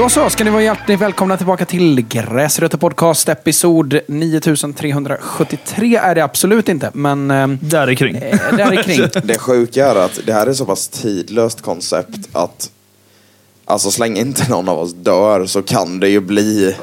Då så, ska ni vara hjärtligt välkomna tillbaka till Gräsrötter Podcast. Episod 9373 är det absolut inte, men eh, Där kring. eh, där är kring. Det sjuka är att det här är så pass tidlöst koncept att alltså så länge inte någon av oss dör så kan det ju bli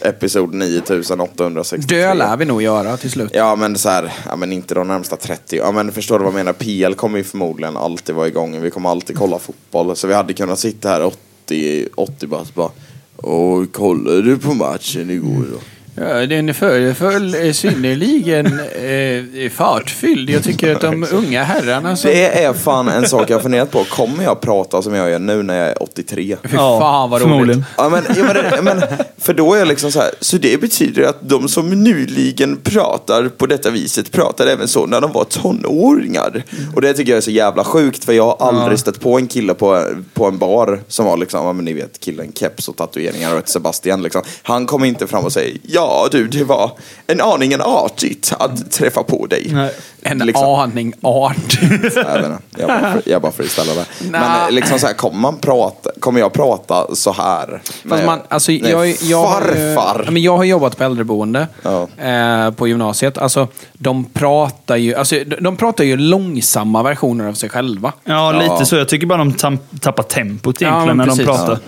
episod 9863. Dö lär vi nog göra till slut. Ja men så här, ja men inte de närmsta 30. Ja men förstår du vad jag menar? PL kommer ju förmodligen alltid vara igång. Vi kommer alltid kolla fotboll. Så vi hade kunnat sitta här 80, 80 bara, bara Och kollade du på matchen igår då? Ja, den föreföll synnerligen eh, fartfylld. Jag tycker att de unga herrarna som... Det är fan en sak jag har funderat på. Kommer jag prata som jag gör nu när jag är 83? Fy fan vad roligt. Ja, men, ja, men, men, för då är jag liksom så här, så det betyder att de som nyligen pratar på detta viset pratade även så när de var tonåringar. Och det tycker jag är så jävla sjukt för jag har aldrig stött på en kille på, på en bar som var liksom, ja men ni vet killen, keps och tatueringar och ett Sebastian liksom. Han kom inte fram och säger, ja du det var en aningen artigt att träffa på dig. Nej. En Liksom. aning art. Jag, inte, jag bara, jag bara freestylar där. Men eh, liksom så här, kommer, man prata, kommer jag prata så här? Fast man, alltså, jag, jag, har, farfar. ja, men jag har jobbat på äldreboende Ja. eh, på gymnasiet. Alltså, de pratar ju alltså, de, de pratar ju långsamma versioner av sig själva. Ja, lite så. Jag tycker bara de tappar tempot egentligen men när de precis. pratar. Ja,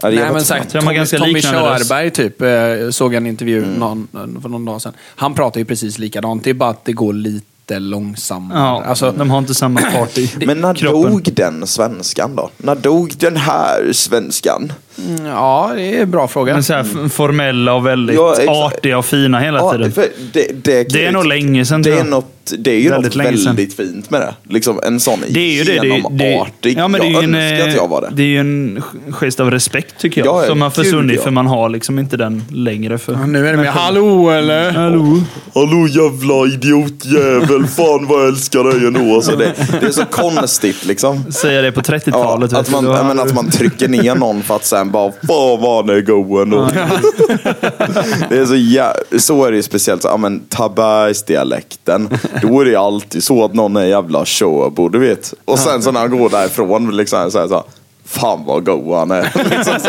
det är Nej, men sagt, Tommy, ganska Tommy. Körberg typ, eh, såg jag en intervju Mm. någon, för någon dag sedan. Han pratar ju precis likadant. Det är bara att det går lite långsammare. Ja, Alltså, de har inte samma fart i Men när kroppen. dog den svenskan då? När dog den här svenskan? mm, ja, det är en bra fråga. Men så här formella och väldigt Ja, artiga och fina hela Ja, tiden. för det, det, Det är nog länge sedan, Det är. Det är ju Väldigt något sedan. väldigt fint med det. Liksom en sån Det är ju det. det, det genomartig. ja, men det är jag en, önskar att jag var det. Det är ju en gest av respekt tycker jag. Ja, ja, som har försvunnit ja. för man har liksom inte den längre. För nu är det med hallå eller? Hallå? Hallå jävla idiotjävel, fan vad jag älskar dig ändå. Alltså det, det är så konstigt liksom. Säga det på Ja, 30-talet. vet att, man, ja, men att man trycker ner någon för att sen bara Fan vad han är go ändå. det är så, jä- så är det ju speciellt, ja, men Tabergsdialekten. Då är det alltid så att någon är jävla Sjöbo, du vet. Och sen så när han går därifrån, liksom, så här, så här, Fan vad go han är. liksom, så,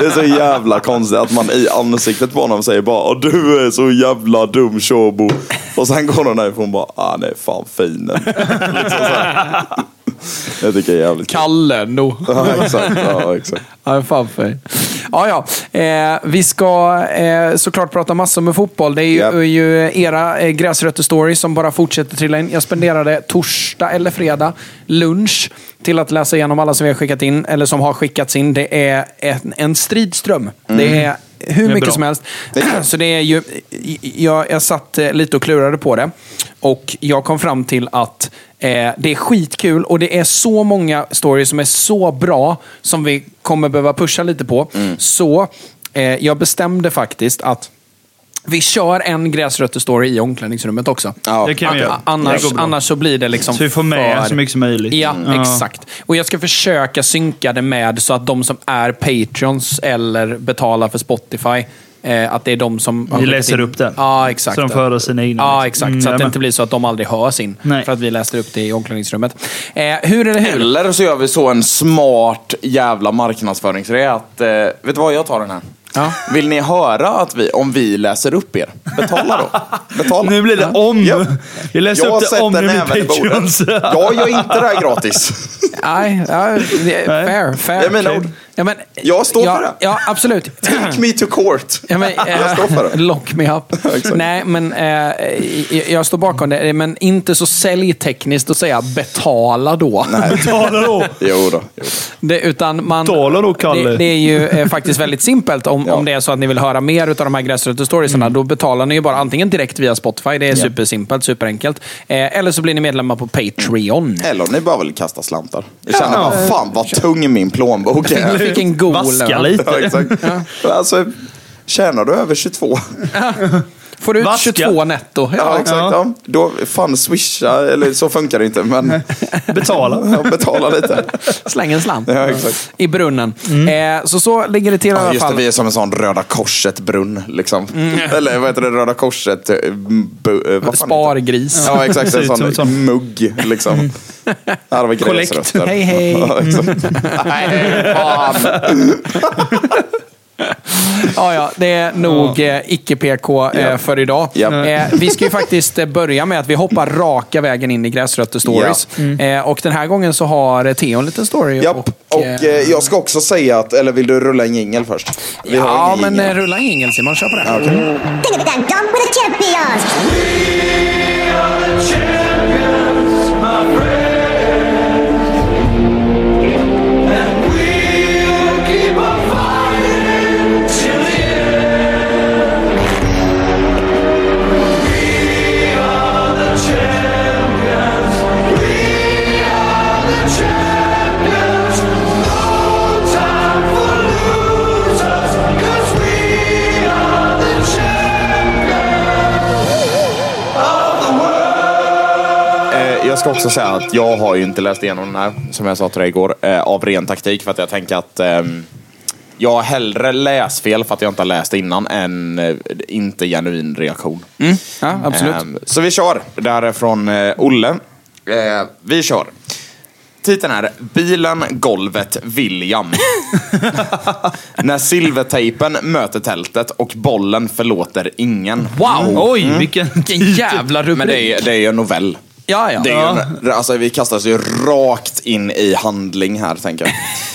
det är så jävla konstigt att man i ansiktet på honom säger bara ah, Du är så jävla dum Sjöbo. Och sen går hon därifrån och bara ah, Han är fan fin. liksom, jag tycker det är jävligt. Kalle då. Ja, exakt. Ja, exakt. Ja, fan för. Ja, ja. Eh, vi ska eh, såklart prata massor med fotboll. Det är ju, Japp. ju era eh, gräsrötter-stories som bara fortsätter trilla in. Jag spenderade torsdag eller fredag lunch till att läsa igenom alla som vi har skickat in, eller som har skickats in. Det är en, en stridström. Det är hur mycket bra. som helst. Det. Så det är ju... Jag, jag satt eh, lite och klurade på det. Och jag kom fram till att eh, det är skitkul och det är så många stories som är så bra som vi kommer behöva pusha lite på. Mm. Så eh, jag bestämde faktiskt att vi kör en gräsrötter-story i omklädningsrummet också. Ja, Det kan vi göra. Annars, annars så blir det liksom Så vi får med för... så mycket som möjligt. Ja, exakt. Och jag ska försöka synka det med så att de som är Patreons eller betalar för Spotify, eh, att det är de som... Vi läser in- upp den. Ja, exakt. Så de får höra sina egna, Ja, liksom. exakt. Mm, så att det inte blir så att de aldrig hör sin. Nej. För att vi läste upp det i omklädningsrummet. Eh, hur är det hur? Eller så gör vi så en smart jävla marknadsföringsgrej att, eh, vet du vad, jag tar den här. Ja. Vill ni höra att vi, om vi läser upp er? Betala då. Betala. Nu blir det om. Ja. Jag läser upp det om i. Patreons. Jag gör inte det här gratis. Nej, fair. fair. Det är mina ord. Ja, men, Jag står ja, för det. Ja, absolut. Take me to court. Ja, men, Jag står för det. Lock me up. Nej, men eh, jag- jag står bakom det. Men inte så säljtekniskt att säga betala då. Betala då. Jo då. Jo. Det, utan man, Betala då, Kalle. Det, det är ju eh, faktiskt väldigt simpelt. Om, Ja. om det är så att ni vill höra mer av de här gräsrötter-storiesarna, Mm. då betalar ni ju bara antingen direkt via Spotify, det är supersimpelt, superenkelt. Eh, eller så blir ni medlemmar på Patreon. Eller ni bara vill kasta slantar. Jag känner bara, fan vad tung min plånbok är. fick en god Vaska lite. Ja, exakt. Alltså, tjänar du över 22? Får du ut Vaska. 22 netto? Ja, Ja. exakt. Ja. Då, fan swisha, eller så funkar det inte, men Betala. jag betalar lite. Släng en slant. Ja, exakt. I brunnen. Mm. Eh, så så ligger det till i Ja, alla just det, fall. vi är som en sån Röda Korset-brunn. Liksom. Eller vad heter det? Röda Korset... eh, Bu, eh, vad Spargris. Ja, exakt. En som sån, mugg. Liksom. Här har vi Kollekt. gräsrötter. Hej, hej. Ja. Nej, fan. Ja, ja, det är nog eh, icke-PK eh, Ja. för idag. Ja. Eh, vi ska ju faktiskt eh, börja med att vi hoppar raka vägen in i Gräsrötter-stories. Eh, och den här gången så har eh, Theo en liten story. Japp. Och eh, eh, jag ska också säga att, eller vill du rulla en jingel först? Vi ja, men jingel. eh, rulla en jingel Simon. Kör på det. Think of ska också säga att jag har ju inte läst igenom den här, som jag sa till dig igår, eh, av ren taktik. För att jag tänker att ehm, jag har hellre läsfel för att jag inte har läst innan än eh, inte genuin reaktion. Ja, absolut. Ehm, så vi kör. Det här är från eh, Olle. Vi kör. Titeln är Bilen, golvet, William. När silvertejpen möter tältet och bollen förlåter ingen. Wow! Oj, vilken... Vilken jävla rubrik. Men det är, det är ju en novell. Ja, ja. Det är ju, alltså, vi kastas ju rakt in i handling här, tänker jag.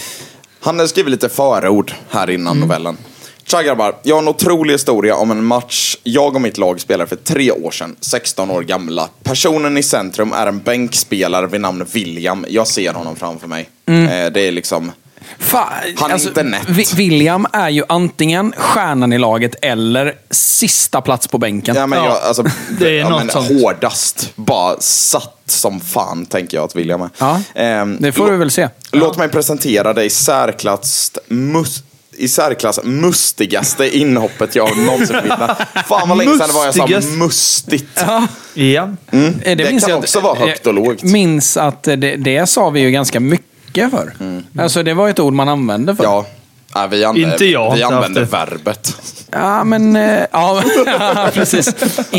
Han har skrivit lite förord här innan novellen. Tja grabbar, jag har en otrolig historia om en match jag och mitt lag spelade för tre år sedan, 16 år gamla. Personen i centrum är en bänkspelare vid namn William. Jag ser honom framför mig. Eh, det är liksom... Fa- Han är inte nätt. William är ju antingen stjärnan i laget eller sista plats på bänken. Ja, men Ja, jag, alltså, det är ja, något men sånt. Hårdast. Bara satt som fan, tänker jag att William är. Ja, Ehm, det får vi väl se. Låt mig presentera det i särklass, mus, i särklass mustigaste inhoppet jag någonsin bevittnat. Fan vad länge sedan det var jag sa mustigt. Ja. Ja. Eh, Det minns kan att- också vara högt och lågt. Minns att eh, det, det sa vi ju ganska mycket för. Alltså det var ett ord man använde för. Ja. Ja, vi använder, Inte jag, vi det. verbet. Ja, men... eh, Ja, precis.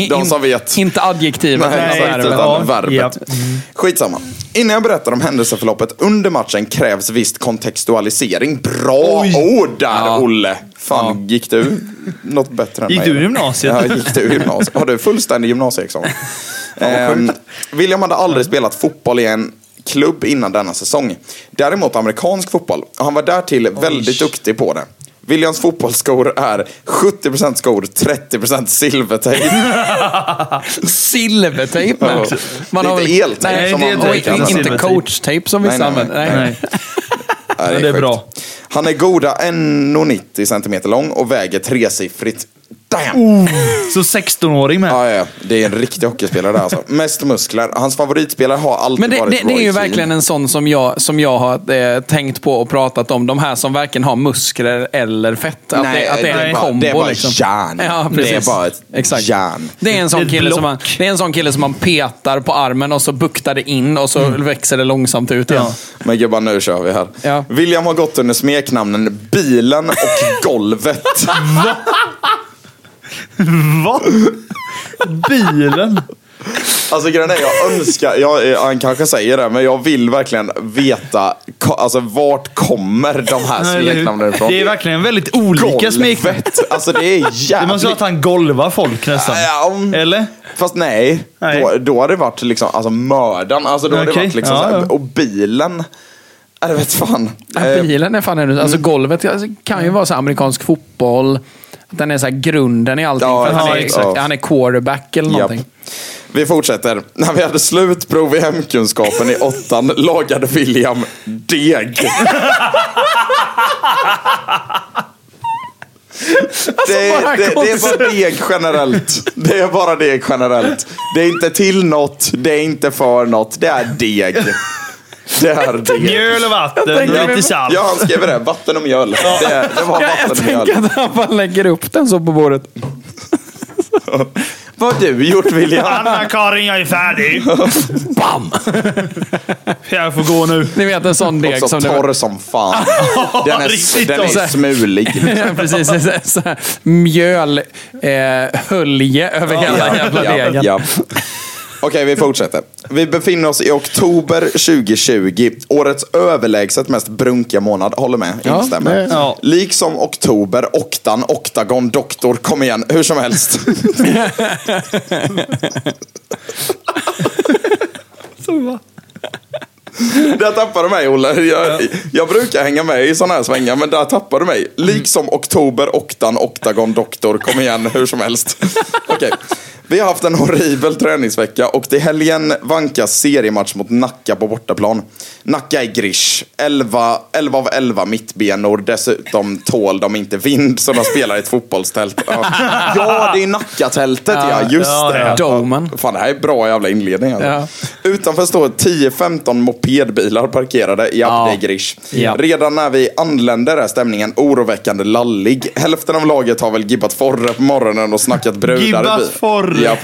De som vet. Inte adjektivet. Nej, exakt, verbet. utan Ja, verbet. ja. Skitsamma. Innan jag berättar om händelseförloppet under matchen krävs visst kontextualisering. Bra ord där, Ja. Olle! Fan, gick du något bättre än Gick mig? du i gymnasiet? Ja, gick du gymnasiet? Har du fullständig gymnasieexamen? ehm, William hade aldrig spelat fotboll i en klubb innan denna säsong. Däremot amerikansk fotboll. Och han var därtill väldigt duktig på det. Williams fotbollsskor är 70% skor, 30% silvertejp. Silvertejp. Man Det är har inte eltejp Nej, som det man är inte, inte coachtejp som vissa Nej, nej, använder. Nej. Nej. Ja, Men det är bra. Han är goda 1,90 cm lång och väger tresiffrigt. Damn! Så 16-åring med. Ja, ja, det är en riktig hockeyspelare där alltså. Mest muskler. Hans favoritspelare har alltid Men det, varit det, det är Roy ju Keane. verkligen en sån som jag, som jag har eh, tänkt på och pratat om. De här som varken har muskler eller fett. Att, Nej, det, att det är det en bara- kombo. det är bara liksom. järn. Ja, Det precis. är bara ett Exakt. järn. Det är, en sån Det kille som man, det är en sån kille som man petar på armen och så buktar det in och så växer det långsamt ut igen. Ja. Men gubbar, nu kör vi här. Ja. William har gått under smeknamnen Bilen och Golvet. Va? Bilen? Alltså grejen är, jag önskar, jag, han kanske säger det, men jag vill verkligen veta ko- alltså vart kommer de här smeknamnen ifrån? Det är verkligen väldigt olika smeknamn. Alltså det är Det jävligt... måste vara att han golvar folk nästan. Ja, om- Eller? Fast nej, Nej. Då, då har det varit liksom, alltså mördaren. Alltså då har det varit liksom ja, ja. Och bilen. Ja, det vet fan. Ja, Eh, bilen är fan ännu... Alltså golvet alltså, kan ju vara så amerikansk fotboll. Att Den är så här grunden i allting. Ja, för han, är, exakt. Han är quarterback eller Japp. någonting. Vi fortsätter. När vi hade slutprov i hemkunskapen i åttan lagade William deg. Det, bara är- det, det är bara deg generellt. Det är bara deg generellt. Det är inte till något, det är inte för något, det är deg. Det är deg. Mjöl och vatten tänker- och lite salt. Ja, han skrev det. Vatten och mjöl. Det, det var Jag, jag vatten och tänker mjöl. att han bara lägger upp den så på bordet. Vad har du gjort William? Anna-Karin, jag är färdig. Bam! Jag får gå nu. Ni vet en sån deg som det torr som fan. Den är, den är smulig. Precis, så här- så här mjölhölje över hela jävla degen. Okej, vi fortsätter. Vi befinner oss i oktober 2020. Årets överlägset mest brunkiga månad. Håller med, Ja, instämmer. Ja. Liksom oktober, oktan, oktagon, doktor. Kom igen, hur som helst. Där tappade du mig, Olle. Jag, jag brukar hänga med i sådana här svängar, men där tappade du mig. Liksom oktober, oktan, oktagon, doktor. Kom igen, hur som helst. Okej. Vi har haft en horribel träningsvecka och till helgen vankas seriematch mot Nacka på bortaplan. Nacka är grish. 11, 11 av 11 mittbenor. Dessutom tål de inte vind så de spelar i ett fotbollstält. Ja, ja det är Nacka-tältet ja. Just ja, det. Domen. Fan, det här är bra jävla inledning. Alltså. Ja. Utanför står 10-15 mopedbilar parkerade. Ja, Ja. det är grish. Ja. Redan när vi anländer är stämningen oroväckande lallig. Hälften av laget har väl gibbat forre på morgonen och snackat brudar Gibbat i bilen. Ja.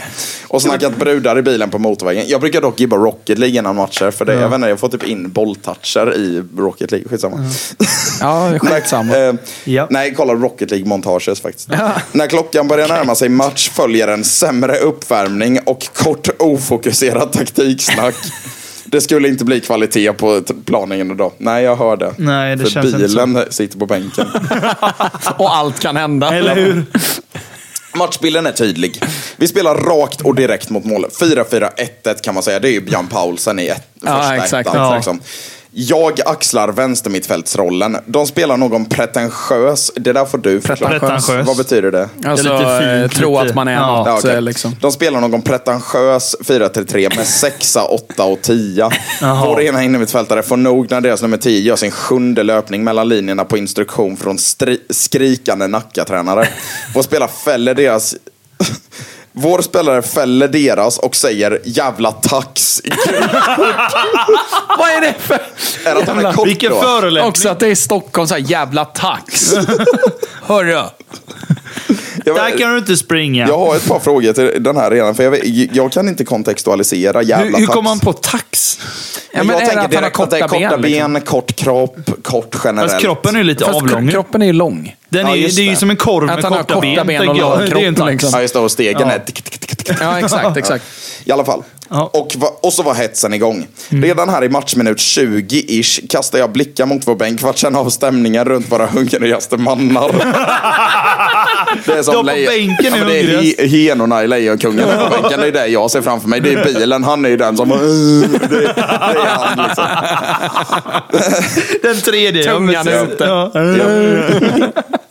Och snackat brudar i bilen på motorvägen. Jag brukar dock gibba Rocket League innan matcher. För det, jag, vet inte, jag får typ in bolltoucher i Rocket League. Skitsamma. Ja, skitsamma. Eh, Ja. Nej, kolla Rocket League-montages faktiskt. När klockan börjar närma sig match följer en sämre uppvärmning och kort ofokuserad taktiksnack. Det skulle inte bli kvalitet på planingen idag. Nej, jag hör det. Nej, det För känns inte bilen sitter på bänken. Och allt kan hända. Eller hur? Matchbilden är tydlig. Vi spelar rakt och direkt mot målet. 4-4-1-1 kan man säga. Det är ju Björn Paulsen i ett, Ja, första exakt. ettan. Ja. Liksom. Jag axlar vänstermittfältsrollen. De spelar någon pretentiös. Det där får du förklara. Pretentiös. Vad betyder det? Alltså, Det är lite eh, fint, tro lite- att man är Ja. något. Ja, okej. eh, liksom. De spelar någon pretentiös 4-3-3 med 6, 8 och 10. Jaha. Vår ena innermittfältare får nog när deras nummer 10 gör sin sjunde löpning mellan linjerna på instruktion från skrikande Nacka-tränare. Vår spelare fäller deras... Vår spelare fäller deras och säger jävla tax. Vad är det för... Är att han är kort Vilken då? förolämpning. Också att det är Stockholm, så här jävla tax. Hörru. Jag, Där kan du inte springa. jag har ett par frågor till den här redan, för jag, jag kan inte kontextualisera jävla hur, hur kommer man på tax? Ja, men jag är tänker att direkt att det är korta ben, ben, liksom? kort kropp, kort generellt. Fast kroppen är lite Fast avlång. kroppen är lång. Den är, Ja, just det är ju som en korv Att med korta, korta ben. ben och lång är kropp, tax. liksom. Ja, just det. Och stegen Ja. är... Ja, exakt, exakt. I alla fall. Ja. Och, och så var hetsen igång. Mm. Redan här i matchminut 20-ish kastar jag blickar mot vår bänk för att känna av stämningen runt våra hungrigaste mannar. det är De som på lejon- bänken är ja, Det är he- henorna i Lejonkungen på bänken. Det är det jag ser framför mig. Det är bilen. Han är ju den som... Det, det är han liksom. Den tredje. Tungan ute. Ja.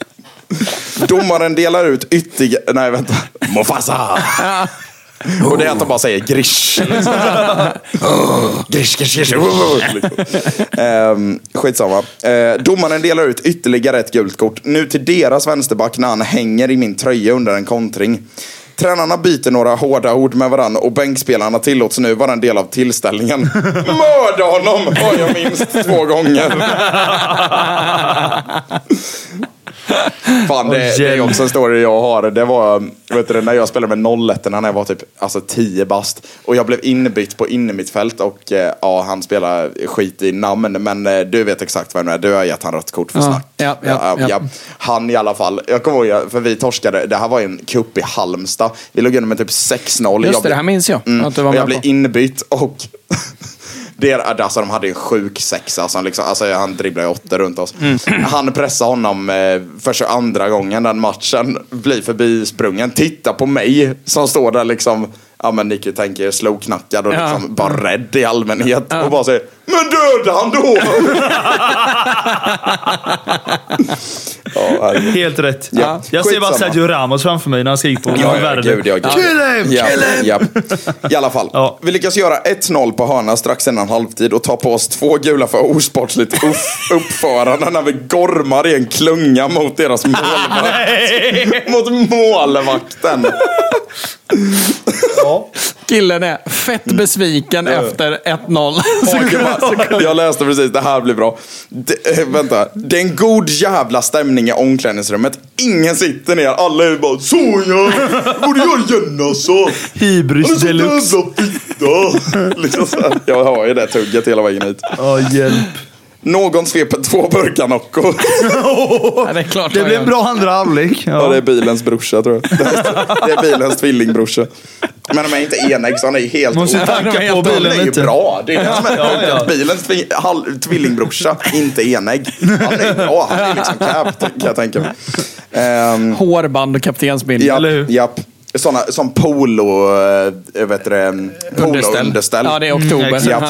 Domaren delar ut ytterligare... Nej, vänta. Mufasa! Och det är att de bara säger grish. grish, grish, grish. Ehm, skitsamma. Uh, domaren delar ut ytterligare ett gult kort. Nu till deras vänsterback när han hänger i min tröja under en kontring. Tränarna byter några hårda ord med varandra och bänkspelarna tillåts nu vara en del av tillställningen. Mörda honom har jag minst två gånger. Fan, det, det är också en story jag har. Det var vet du, när jag spelade med 01 när jag var typ alltså, 10 bast. Och jag blev inbytt på innermittfält och eh, ja, han spelar skit i namn. Men eh, du vet exakt vem det är. Du har gett han rött kort för Ja, snack. ja, ja, ja. Han i alla fall. Jag kommer ihåg, för vi torskade. Det här var en cup i Halmstad. Vi låg under med typ 6-0. Just Jag det, det här minns jag. Mm. Att du var jag blev inbytt och Det, alltså, de hade en sjuk sexa. Som liksom, alltså, han dribblade åtta runt oss. Han pressade honom eh, för andra gången den matchen. Blir förbisprungen. Titta på mig som står där liksom. Ja men Nicky tänker slowknackad och Ja. liksom bara rädd i allmänhet. Och bara säger Men döda han då! ja. Helt rätt. Ja. Jag ser bara. Sergio Ramos framför mig när han skriker på Ja, ja, gud, ja, gud. Kill him! Ja, Kill him! ja. I alla fall. Ja. Vi lyckas göra 1-0 på hörna strax innan halvtid och ta på oss två gula för osportsligt upp- uppförande när vi gormar i en klunga mot deras målvakt. mot målvakten. Killen är fett besviken efter 1-0. Jag läste precis, det här blir bra. Det, äh, vänta, det är en god jävla stämning i omklädningsrummet. Ingen sitter ner, alla är bara så ja, borde jag igen alltså. Hybris deluxe. liksom så här. Jag har ju det tugget hela vägen hit. Ja, hjälp. Någon sveper två burkar Nocco. Ja, det är klart Det gör. en bra andra halvlek. Ja, Ja. det är bilens brorsa tror jag. Det är bilens tvillingbrorsa. Men de är inte enägg så han är helt Måste tanka på bilen är ju bra. Det är det som är Ja, ja. Bilens tvi- halv- tvillingbrorsa, inte enägg. Han är bra. Han är liksom cap, kan jag tänka mig. Ehm, Hårband och kaptensbindel. eller hur? japp. Såna, som polo, äh, vet du det, polo-underställ. Ja, det är oktober. Mm, exakt.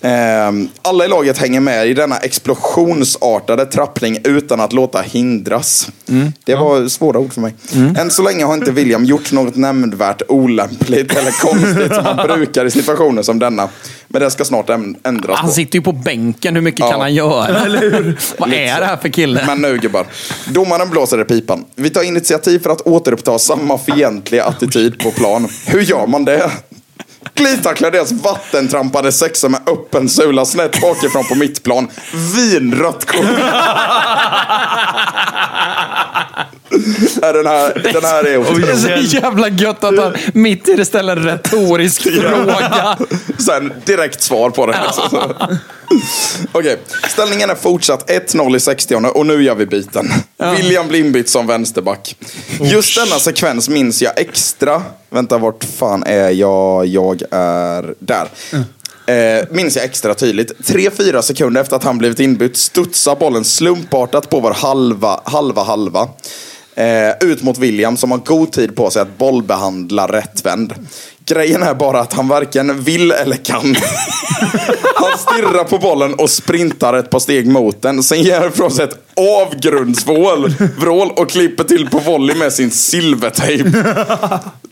Ja. Ehm, alla i laget hänger med i denna explosionsartade trappning utan att låta hindras. Mm. Det var svåra ord för mig. Än så länge har inte William gjort något nämnvärt olämpligt eller konstigt som han brukar i situationer som denna. Men det ska snart ändras Han på. sitter ju på bänken. Hur mycket Ja. kan han göra? Vad är det här för kille? Men nu gubbar. Domaren blåser i pipan. Vi tar initiativ för att återuppta samma fientliga attityd på plan. Hur gör man det? Glidtacklar deras vattentrampade sexa med öppen sula snett bakifrån på mittplan. Vinrött kort. Den, här, den här är Det är otrolig. så jävla gött att han mitt i det ställer en retorisk fråga. Sen direkt svar på det. Okej, ställningen är fortsatt 1-0 i 60 och nu gör vi byten. William Blindbyt som vänsterback. Just denna sekvens minns jag extra. Vänta, vart fan är jag? Jag är där. Eh, minns jag extra tydligt. 3-4 sekunder efter att han blivit inbytt studsar bollen slumpartat på vår halva, halva, halva. Eh, ut mot William som har god tid på sig att bollbehandla rättvänd. Grejen är bara att han varken vill eller kan. Han stirrar på bollen och sprintar ett par steg mot den. Sen ger han ifrån sig ett avgrundsvrål vrål och klipper till på volley med sin silvertejp.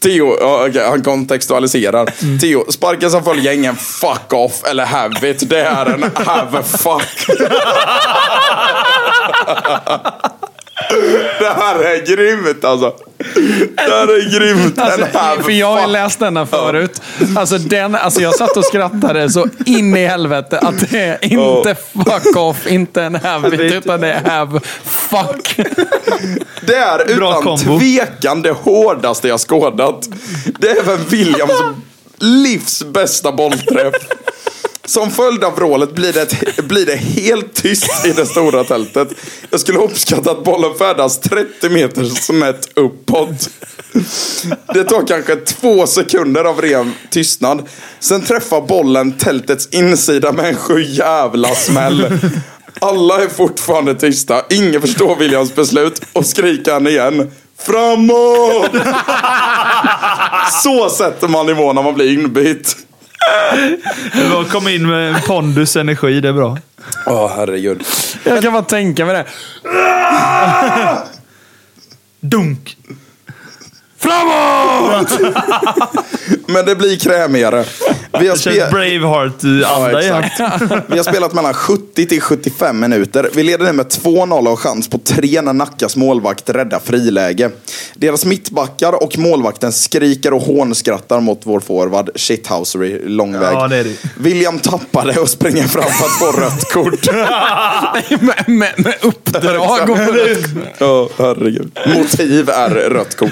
Theo, ja, okej, han kontextualiserar. Theo, sparken som följer ingen fuck off eller have it. Det är en have a fuck. Det här är grymt alltså. Det här är grymt. Alltså, för jag har läst denna förut. Alltså, den, alltså jag satt och skrattade så in i helvete att det är inte fuck off, inte en have it, utan det är have fuck. Det är Bra utan kombo. tvekan det hårdaste jag skådat. Det är väl Williams livs bästa bollträff. Som följd av vrålet blir det, ett, blir det helt tyst i det stora tältet. Jag skulle uppskatta att bollen färdas 30 meter snett uppåt. Det tar kanske två sekunder av ren tystnad. Sen träffar bollen tältets insida med en sjujävla smäll. Alla är fortfarande tysta. Ingen förstår Williams beslut och skriker han igen. Framåt! Så sätter man nivån när man blir inbytt. Det var- Kom in med en pondus energi, det är bra. Åh herregud. Jag kan bara tänka mig det. Dunk! Framåt! Men det blir krämigare. Vi har, Det känns Braveheart-anda Ja. Vi har spelat mellan 70 till 75 minuter. Vi leder nu med 2-0 och chans på 3 när Nackas målvakt räddar friläge. Deras mittbackar och målvakten skriker och hånskrattar mot vår forward. Shithousery, lång väg. Ja, det är det. William tappar det och springer fram för att få rött kort. med, med, med uppdrag och Ja, herregud. Motiv är rött kort.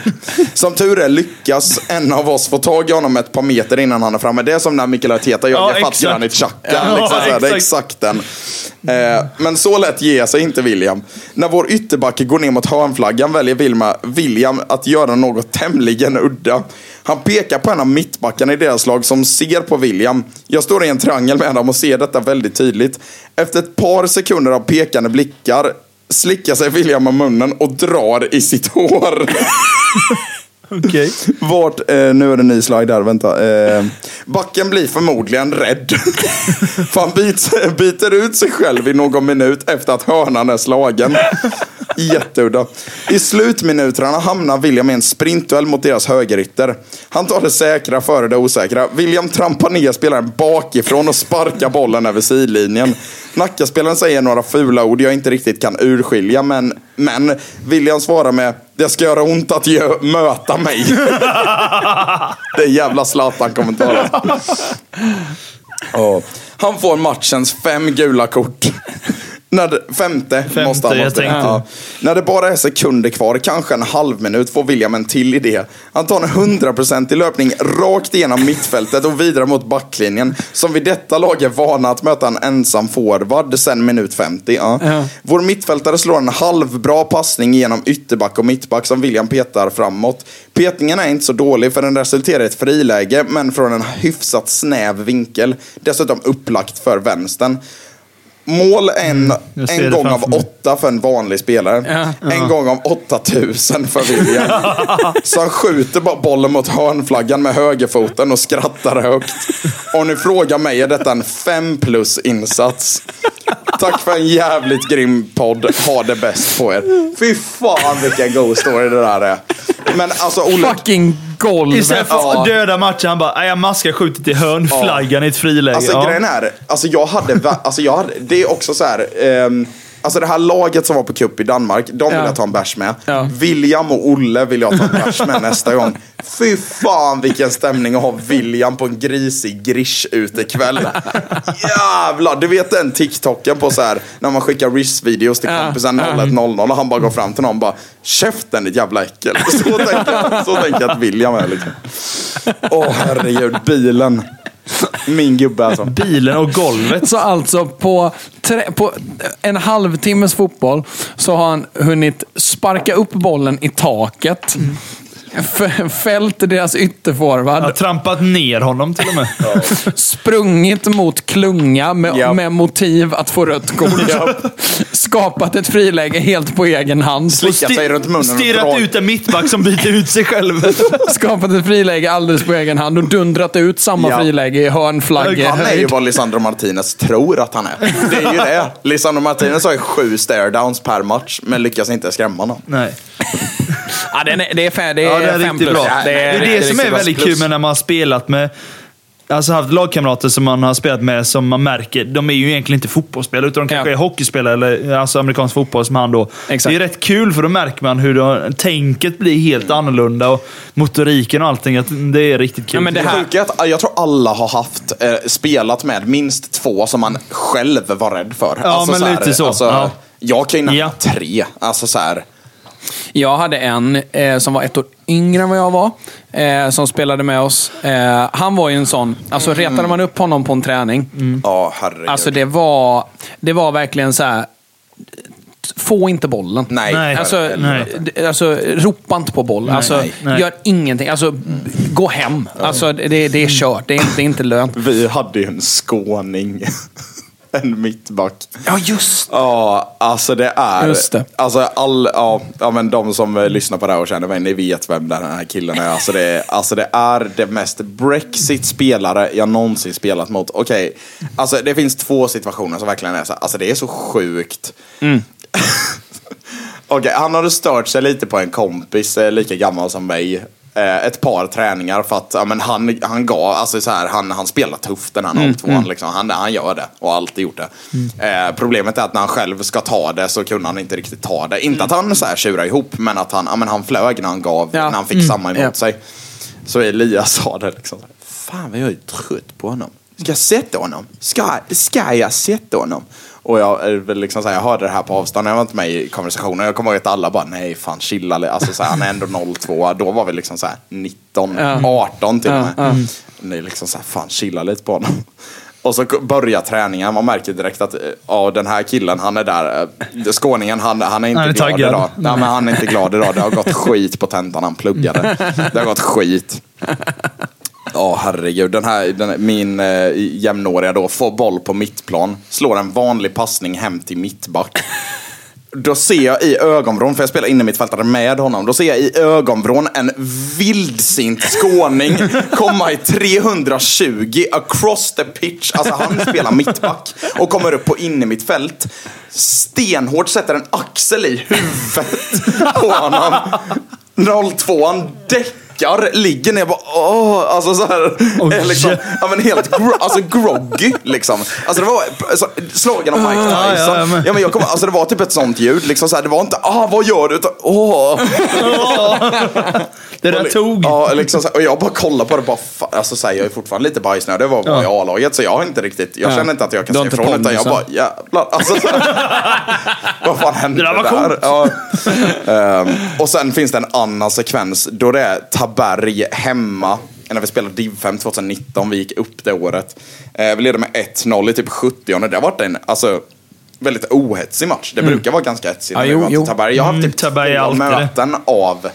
Som tur är lyckas en av oss få tag i honom ett par meter innan han är framme. Det är som när Mikael Arteta gör Ja, Gefat exakt. Granit Xhaka. Ja, liksom här. Det är exakt. den. Eh, men så lätt ger sig inte William. När vår ytterback går ner mot hörnflaggan väljer William att göra något tämligen udda. Han pekar på en av mittbackarna i deras lag som ser på William. Jag står i en triangel med dem och ser detta väldigt tydligt. Efter ett par sekunder av pekande blickar slickar sig William om munnen och drar i sitt hår. Okej. Vart, eh, nu är det en ny slide där, vänta. Eh, backen blir förmodligen rädd. För han bits, biter ut sig själv i någon minut efter att hörnan är slagen. Jätteudda. I slutminuterna hamnar William i en sprintduell mot deras högerytter. Han tar det säkra före det osäkra. William trampar ner spelaren bakifrån och sparkar bollen över sidlinjen. Nackaspelaren säger några fula ord jag inte riktigt kan urskilja, men, men William svarar med det ska göra ont att gö- möta mig. det är jävla Zlatan-kommentarer. Ja. Han får matchens fem gula kort. När det, femte, måste han måste. Ja. När det bara är sekunder kvar, kanske en halv minut, får William en till idé. Han tar en 100% i löpning rakt igenom mittfältet och vidare mot backlinjen. Som vid detta lag är vana att möta en ensam forward sen minut 50. Ja. Ja. Vår mittfältare slår en halvbra passning genom ytterback och mittback som William petar framåt. Petningen är inte så dålig för den resulterar i ett friläge, men från en hyfsat snäv vinkel. Dessutom upplagt för vänstern mål en, en gång av åtta. 8 för en vanlig spelare. Ja. En gång om 8000 för William. Så han skjuter bara bollen mot hörnflaggan med högerfoten och skrattar högt. Om ni frågar mig är detta en 5 plus insats. Tack för en jävligt grym podd. Ha det bäst på er. Fy fan vilken go story det där är. Men alltså Olle... Fucking golvet. Istället för att döda matchen, han bara, jag maskar skjutit i hörnflaggan ja. i ett friläge. Alltså ja. grejen är, alltså jag hade, alltså jag hade, det är också så här. Um, Alltså det här laget som var på cup i Danmark, de vill Ja. jag ta en bärs med. Ja. William och Olle vill jag ta en bärs med nästa gång. Fy fan vilken stämning att ha William på en grisig grish utekväll. Jävlar, du vet den TikToken på så här när man skickar Rish-videos till Ja. kompisen 0100 och han bara går fram till någon och bara Käften ditt jävla äckel. Så tänker jag, så tänker jag att William är liksom. Åh herregud, bilen. Min gubbe alltså. Bilen och golvet. Så alltså på, tre, på en halvtimmes fotboll så har han hunnit sparka upp bollen i taket. Mm Fällt deras ytterforward. Har trampat ner honom till och med. Sprungit mot klunga med, Ja. med motiv att få rött kort. Skapat ett friläge helt på egen hand. Slickat sig runt munnen Stirrat ut en mittback som byter ut sig själv. Skapat ett friläge alldeles på egen hand och dundrat ut samma Ja. friläge i hörnflagge. Han är ju vad Lisandro Martinez tror att han är. Det är ju det. Lisandro Martinez har ju sju stare downs per match, men lyckas inte skrämma någon. Nej. Ja, det, är, det är, fem, det är, Ja, det är fem riktigt plus. bra. Det är det, riktigt som är väldigt plus. kul med när man har spelat med Alltså haft lagkamrater som man har spelat med som man märker, de är ju egentligen inte fotbollsspelare utan de kanske Ja. är hockeyspelare eller alltså amerikansk fotboll som han då. Exakt. Det är rätt kul för då märker man hur då, tänket blir helt annorlunda och motoriken och allting. Att det är riktigt kul. Ja, men det Det här- är att jag tror alla har haft, eh, spelat med minst två som man själv var rädd för. Ja, men lite så. Alltså, Ja. Jag kan ju nämna Ja. tre. Alltså så här. Jag hade en eh, som var ett år yngre än vad jag var, eh, som spelade med oss. Eh, han var ju en sån, alltså retade man upp honom på en träning, Ja, herregud. alltså det var, det var verkligen så här. Få inte bollen. Nej. Nej. Alltså, Nej. alltså, ropa inte på boll. Alltså, nej, nej. Gör ingenting. Alltså, gå hem. Alltså, det, det är kört. Det är inte, det är inte lönt. Vi hade ju en skåning. En mittback. Ja, just Ja, alltså det är... Just det. Alltså all, ja, ja, men de som eh, lyssnar på det här och känner mig, ni vet vem den här killen är. Alltså det, alltså det är det mest Brexit-spelare jag någonsin spelat mot. Okej, alltså det finns två situationer som verkligen är så alltså det är så sjukt. Mm. Okej, han hade stört sig lite på en kompis, eh, lika gammal som mig. Eh, ett par träningar för att ja, men han, han gav, alltså så här, han, han spelar tufft den här 02 Mm, liksom. han, han gör det och har alltid gjort det. Eh, problemet är att när han själv ska ta det så kunde han inte riktigt ta det. Inte att han så här tjurar ihop, men att han, ja, men han flög när han gav, Ja. när han fick samma emot Ja. sig. Så Elias sa det liksom, fan vad jag är trött på honom. Ska jag sätta honom? Ska, ska jag sätta honom? Och jag, väl liksom så här, jag hörde det här på avstånd, jag var inte med i konversationen. Jag kommer ihåg att alla bara, nej fan chilla lite." alltså, så här, Han är ändå 02, då var vi liksom så här 19, Ja. 18 till och med. Ja, är liksom så här, fan chilla lite på honom. Och så börjar träningen. Man märker direkt att eh, ja, den här killen, han är där. eh, Skåningen, han, han är inte Han är glad taggad. idag. Nej, men han är inte glad idag. Det har gått skit på tentan han pluggade. Det har gått skit. Ja, herregud. Den här, den, min eh, jämnåriga då får boll på mittplan, slår en vanlig passning hem till mittback. Då ser jag i ögonvrån, för jag spelar inne mittfältare med honom, då ser jag i ögonvrån en vildsint skåning komma i 320 across the pitch. Alltså han spelar mittback och kommer upp på inne mitt fält. Stenhårt sätter en axel i huvudet på honom. 02an däckar, ligger ner och bara åh, alltså så här, är liksom, ja men helt gro alltså groggy liksom. Alltså det var alltså, slagen av Mike Ja, Tyson. ja, Ja, men- men jag kommer, alltså det var typ ett sånt ljud, liksom så här, det var inte ah vad gör du? Utan åh. Det där tog. Ja, liksom och jag bara kollar på det bara, alltså så här, jag är fortfarande lite bajsnödig över att vara i A-laget så jag har inte riktigt, jag Ja. känner inte att jag kan säga ifrån utan jag bara jävlar. Alltså, vad fan hände Det där var coolt. Ja. Ehm, och sen finns det en annan sekvens då det är Taberg hemma. När vi spelade Div 5 2019, vi gick upp det året. Eh, vi ledde med 1-0 i typ 70 Det har varit en alltså, väldigt ohetsig match. Det brukar vara ganska hetsigt Ja, jo, jo. Taberg. Jag har haft Mm, typ är två alltid det. möten av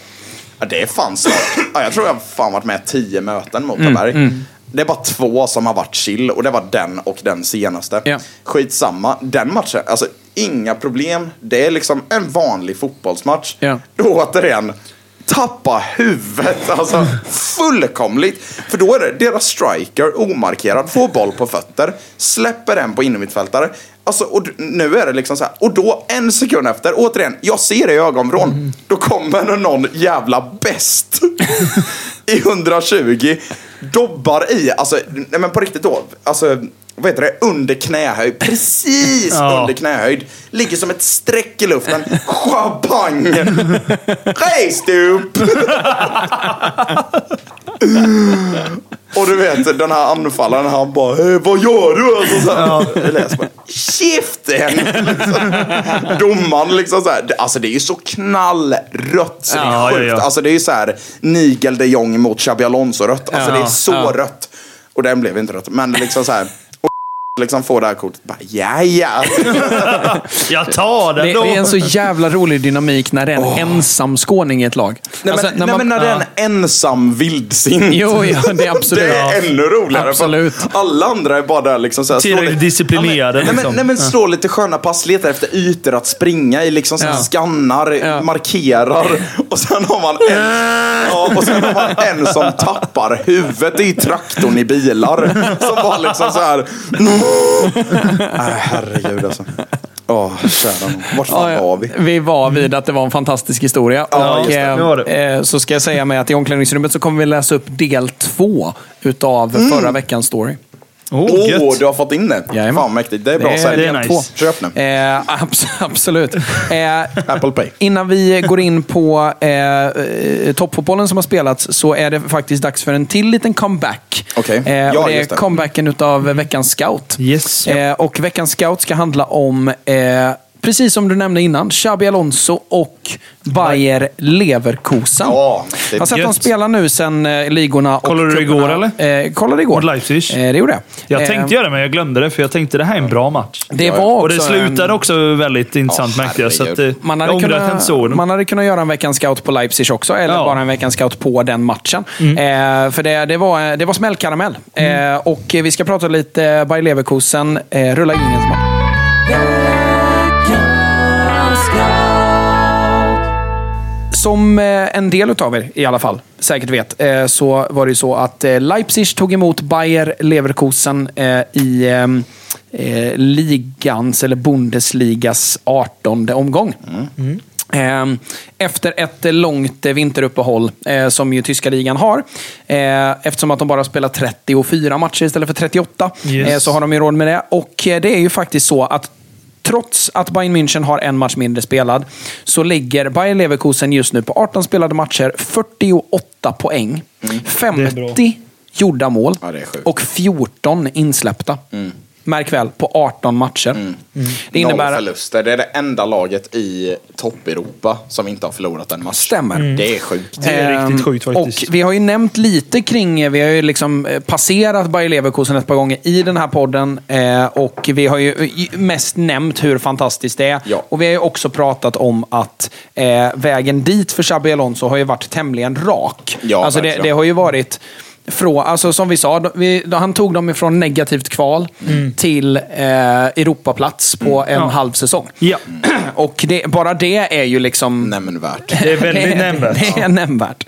Ja, det är fan snart. Ja, jag tror jag har fan varit med tio möten mot Mm, Taberg. Det är bara två som har varit chill och det var den och den senaste. Ja. Skitsamma. Den matchen, alltså inga problem. Det är liksom en vanlig fotbollsmatch. Då återigen, tappa huvudet. Alltså fullkomligt. För då är det deras striker, omarkerad, får boll på fötter, släpper den på innermittfältare. Alltså, och nu är det liksom så här. Och då en sekund efter, återigen, jag ser det i ögonvrån. Då kommer någon jävla bäst i 120, dobbar i, alltså, nej men på riktigt då, alltså, vad heter det, under knähöjd, precis Ja. under knähöjd, ligger som ett streck i luften, schabang! Raised up! Och du vet, den här anfallaren, han bara "Eh, Vad gör du? Alltså, så här, läser bara Käften! Liksom. Domaren liksom så här. det- Alltså det är ju så knallrött så det Ja, är ja, sjukt. ja. Alltså det är ju så här Nigel de Jong mot Xabi Alonso-rött. Alltså Ja, det är så ja. rött. Och den blev inte rött. Men liksom så här. Liksom får det här kortet. Bara, ja, ja. Jag tar den Det, då. det är en så jävla rolig dynamik när det är en ensam skåning i ett lag. Nej, Alltså, men, när nej, man- men när det är en ensam vildsint. Jo, ja, det är absolut. Det är ännu roligare. Absolut. Alla andra är bara där liksom så här, slår Tillräckligt lite- disciplinerade, Ja, men, liksom. nej, men, nej, men slå lite sköna pass, letar efter ytor att springa i, liksom så här, Ja. skannar, Ja. markerar. Och sen har man en, ja, och sen har man en som tappar huvudet i traktorn i bilar. Som bara liksom så här. Nej, herregud alltså. Nån. Vart fan Ja, var vi? Vi var vid att det var en fantastisk historia. Ja, och, eh, eh, Så ska jag säga med att i omklädningsrummet så kommer vi läsa upp del två utav Mm. förra veckans story. Oh, Åh, gött. du har fått in det? Jajamän. Fan mäktigt. Det är bra Det sälj. det är nice. Köp nu. Eh, abs- absolut. Eh, Apple Pay. Innan vi går in på eh, eh, toppfotbollen som har spelats så är det faktiskt dags för en till liten comeback. Okej. Eh, Ja, det är det. comebacken utav veckans scout. Yes. Eh, och veckans scout ska handla om, eh, precis som du nämnde innan, Xabi Alonso och Bayer Leverkusen. Ja, jag har sett gött. dem spela nu sen eh, ligorna och Kollade du igår, Eh, kollade igår. Mot Leipzig? Eh, det gjorde jag. Jag Eh, tänkte göra det, men jag glömde det. För jag tänkte det här är en bra match. Det var Och också det slutade en, också väldigt intressant Ja, märkte jag. Så att, eh, man hade, ångrar att jag inte såg kunnat, den. man hade kunnat göra en veckans scout på Leipzig också, eller Ja. Mm. bara en veckans scout på den matchen. Eh, för det, det, var, det var smällkaramell. Mm. Eh, och vi ska prata lite Bayer Leverkusen. Eh, rulla in en smak. Som eh, en del av er i alla fall säkert vet, eh, så var det ju så att eh, Leipzig tog emot Bayer Leverkusen i ligans, eller Bundesligas 18 omgång. Eh, Efter ett långt eh, vinteruppehåll, eh, som ju tyska ligan har, eftersom att de bara spelar 34 matcher istället för 38, Yes. så har de ju råd med det. Och det är ju faktiskt så att Trots att Bayern München har en match mindre spelad så ligger Bayer Leverkusen just nu på 18 spelade matcher, 48 poäng. 50 gjorda mål Ja, och 14 insläppta. Märk väl, på 18 matcher. Mm. Det innebär... Noll förluster. Det är det enda laget i topp-Europa som inte har förlorat en match. Stämmer. Det är sjukt. Det är Ehm, riktigt sjukt faktiskt. Och vi har ju nämnt lite kring, vi har ju liksom eh, passerat Bayer Leverkusen ett par gånger i den här podden. Eh, och vi har ju eh, mest nämnt hur fantastiskt det är. Ja. Och vi har ju också pratat om att vägen dit för Xabi Alonso har ju varit tämligen rak. Ja, alltså det, det har ju varit från, alltså som vi sa, vi, då han tog dem ifrån negativt kval till eh, Europaplats på en Ja. halv säsong. Ja, Och det, bara det är ju liksom... Nämnvärt. det är väldigt nämnvärt. Det är nämnvärt.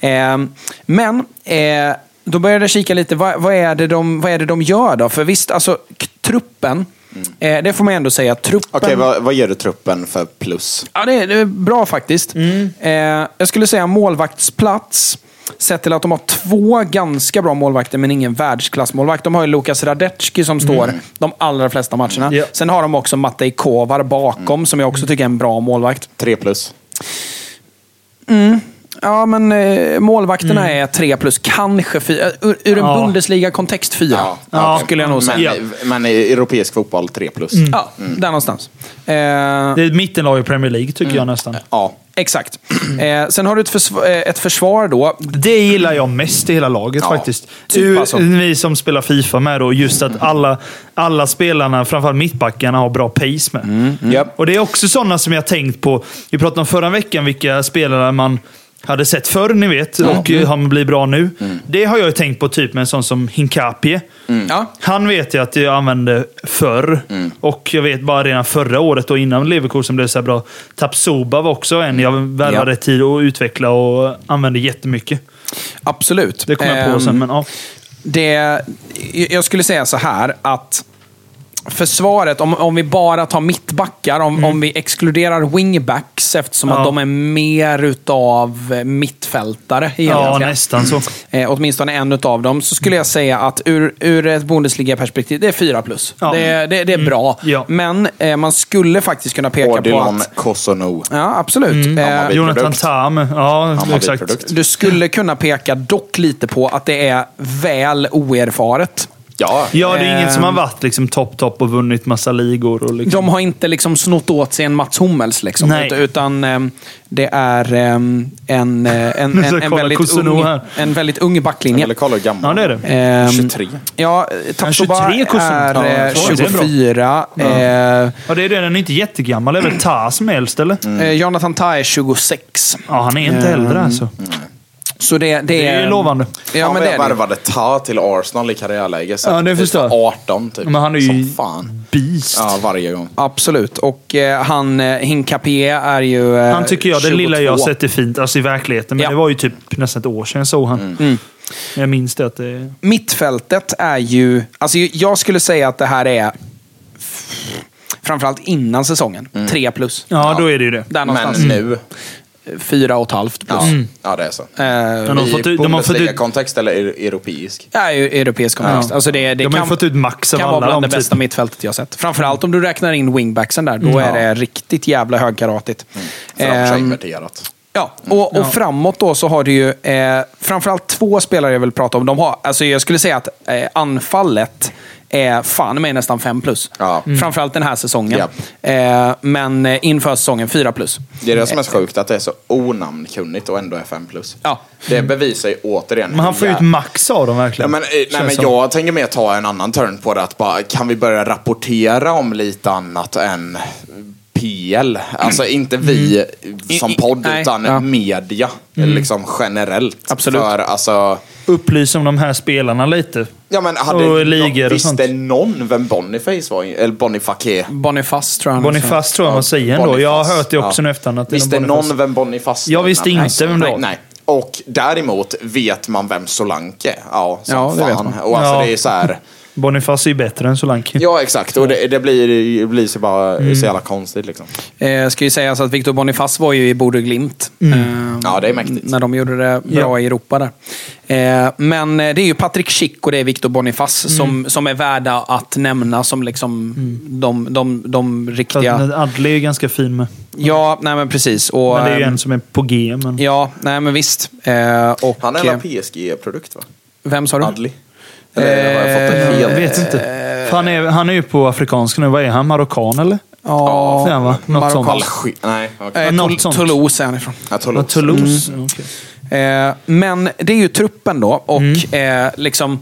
Eh, men eh, då började jag kika lite, vad, vad, är det de, vad är det de gör då? För visst, alltså truppen, eh, det får man ändå säga, truppen... Okej, vad, vad ger du truppen för plus? Ja, det är, det är bra faktiskt. Eh, jag skulle säga målvaktsplats. Sett till att de har två ganska bra målvakter, men ingen världsklassmålvakt. De har ju Lukas Radecki som står de allra flesta matcherna. Ja. Sen har de också Matej Kovar bakom, som jag också tycker är en bra målvakt. Tre plus. Ja, men eh, målvakterna är tre plus, kanske fyra. Ur, ur en Ja. Bundesliga-kontext fyra, Ja. skulle jag nog Men, säga. Ja. men i europeisk fotboll tre plus. Ja, där någonstans. Eh, Det är ett mittenlag i Premier League tycker jag nästan. Ja. exakt. Eh, sen har du ett, försv- eh, ett försvar då. Det gillar jag mest i hela laget Ja, faktiskt. typ U- alltså. Vi som spelar Fifa med då, just att alla, alla spelarna, framförallt mittbackarna, har bra pace med. Japp. Och Det är också sådana som jag tänkt på. Vi pratade om förra veckan vilka spelare man hade sett förr, ni vet, och eh, har blivit bra nu. Det har jag ju tänkt på typ med en sån som Hinkapie. Ja. Han vet jag att jag använde förr. Och jag vet bara redan förra året, och innan Leverkusen blev så bra. Tapsoba var också en jag värvade Ja. tid att utveckla och använde jättemycket. Absolut. Det kom jag på Ehm, sen, men ja. det, jag skulle säga så här att försvaret, om, om vi bara tar mittbackar, om, om vi exkluderar wingbacks eftersom Mm. Ja. att de är mer utav eh, mittfältare Ja, nästan så. Eh, åtminstone en utav dem. Så skulle jag säga att ur, ur ett Bundesliga-perspektiv, det är fyra plus. Ja. Mm. Det, det, det är bra. Ja. Men eh, man skulle faktiskt kunna peka på Odilon att... Kosono. Ja, absolut. Mm. Eh. Jonathan. Tam. Ja, exakt. du skulle kunna peka dock lite på att det är väl oerfaret. Ja. Ja, det är inget som har Ehm. varit liksom topp, topp och vunnit massa ligor. Och liksom. De har inte liksom snott åt sig en Mats Hummels. Liksom, Nej. ut- utan ehm, det är ehm, en, eh, en, en, en, kolla väldigt ung, en väldigt ung backlinje. Eller kolla hur gammal Ja, det är det. Ehm, 23. Ja, Tapsoba 23 Cousineau. är Ja, eh, jag tror det är bra. 24. Eh, Ja, det är det. Den är inte jättegammal. Det är väl Ta som är äldst, eller? eh, Jonathan Tah är 26. Ja, han är inte Ehm, äldre alltså. Så det, det, Det är lovande. Ja, men det är det. värvade Ta till Arsenal i karriärläge. Så Ja, det typ förstår jag. 18 typ. Men han är ju Som fan. beast. Ja, varje gång. Absolut. Och eh, han, eh, Hinkapie är ju eh, Han tycker jag, det lilla jag har 22. sett är fint. Alltså i verkligheten. Men Ja. det var ju typ nästan ett år sedan jag såg han. Mm. Jag minns det att det... Mittfältet är ju... Alltså jag skulle säga att det här är framförallt innan säsongen. Tre plus. Ja, då är det ju det. Där Men nu. Fyra och ett halvt plus. Ja, Mm. ja det är så. Eh, Men de har fått ut- de har fått ut- Bundesliga-kontext eller europeisk? ju europeisk kontext. Ja. Alltså det, det De har kan, fått ut max av kan alla vara bland det bästa typ. mittfältet jag sett. Framförallt om du räknar in wingbacksen där. Då Mm. är det riktigt jävla högkaratigt. Har Ehm, inverterat. Ja, och, och framåt då så har du ju eh, framförallt två spelare jag vill prata om. De har, alltså jag skulle säga att eh, anfallet är fan med nästan 5 plus. Ja. Mm. Framförallt den här säsongen. Japp. Eh, men eh, inför säsongen 4 plus. Det är det som är så sjukt, att det är så onamnkunnigt och ändå är 5 plus. Ja. Det bevisar ju återigen Men han får hur ut max av dem Ja, verkligen. men, eh, nej, men jag tänker mer ta en annan turn på det. Att bara, kan vi börja rapportera om lite annat än PL? Alltså inte vi som I- i- podd, nej, utan ja. media. Liksom generellt. Absolut. För alltså... Upplysa om de här spelarna lite. Ja, men hade Och ligor och visste sånt. någon vem Boniface var? Eller Boniface? Boniface tror jag han Boniface tror jag man säger ändå. Jag har hört det också nu efterhand. Att Visste Boniface. någon vem Boniface Jag var? visste Nej, inte vem det var. Nej. Och däremot vet man vem Solanke är. Ja, som Ja, det fan. vet man. Och alltså Ja. det är så här... Boniface är ju bättre än Solanke. Ja, exakt. Och det, det blir, det blir så bara Mm. så jävla konstigt liksom. Eh, ska ju sägas att Victor Boniface var ju i Bode Glimt. Mm. Eh, Ja, det är mäktigt. När de gjorde det bra Ja. i Europa där. Eh, men eh, det är ju Patrik Schick och det är Victor Boniface Mm. som, som är värda att nämna som liksom de, de, de riktiga... Adley är ganska fin med. Ja, nej men precis. Och, Men det är ju ehm, en som är på G. Men... Ja, nej men visst. Eh, och, Han är eh, en PSG-produkt va? Vem sa du? Adli? Eller har jag fått det Eh, fel? Jag vet inte. Han, är, han är ju på afrikanska nu. Vad är han? Marockan eller? Ja, Fan, va? Något sånt. Alger... Nej, okej. Eh, något sånt. Toulouse är han ifrån. Ja, Toulouse. Mm. Okej. Eh, men det är ju truppen då och eh, liksom...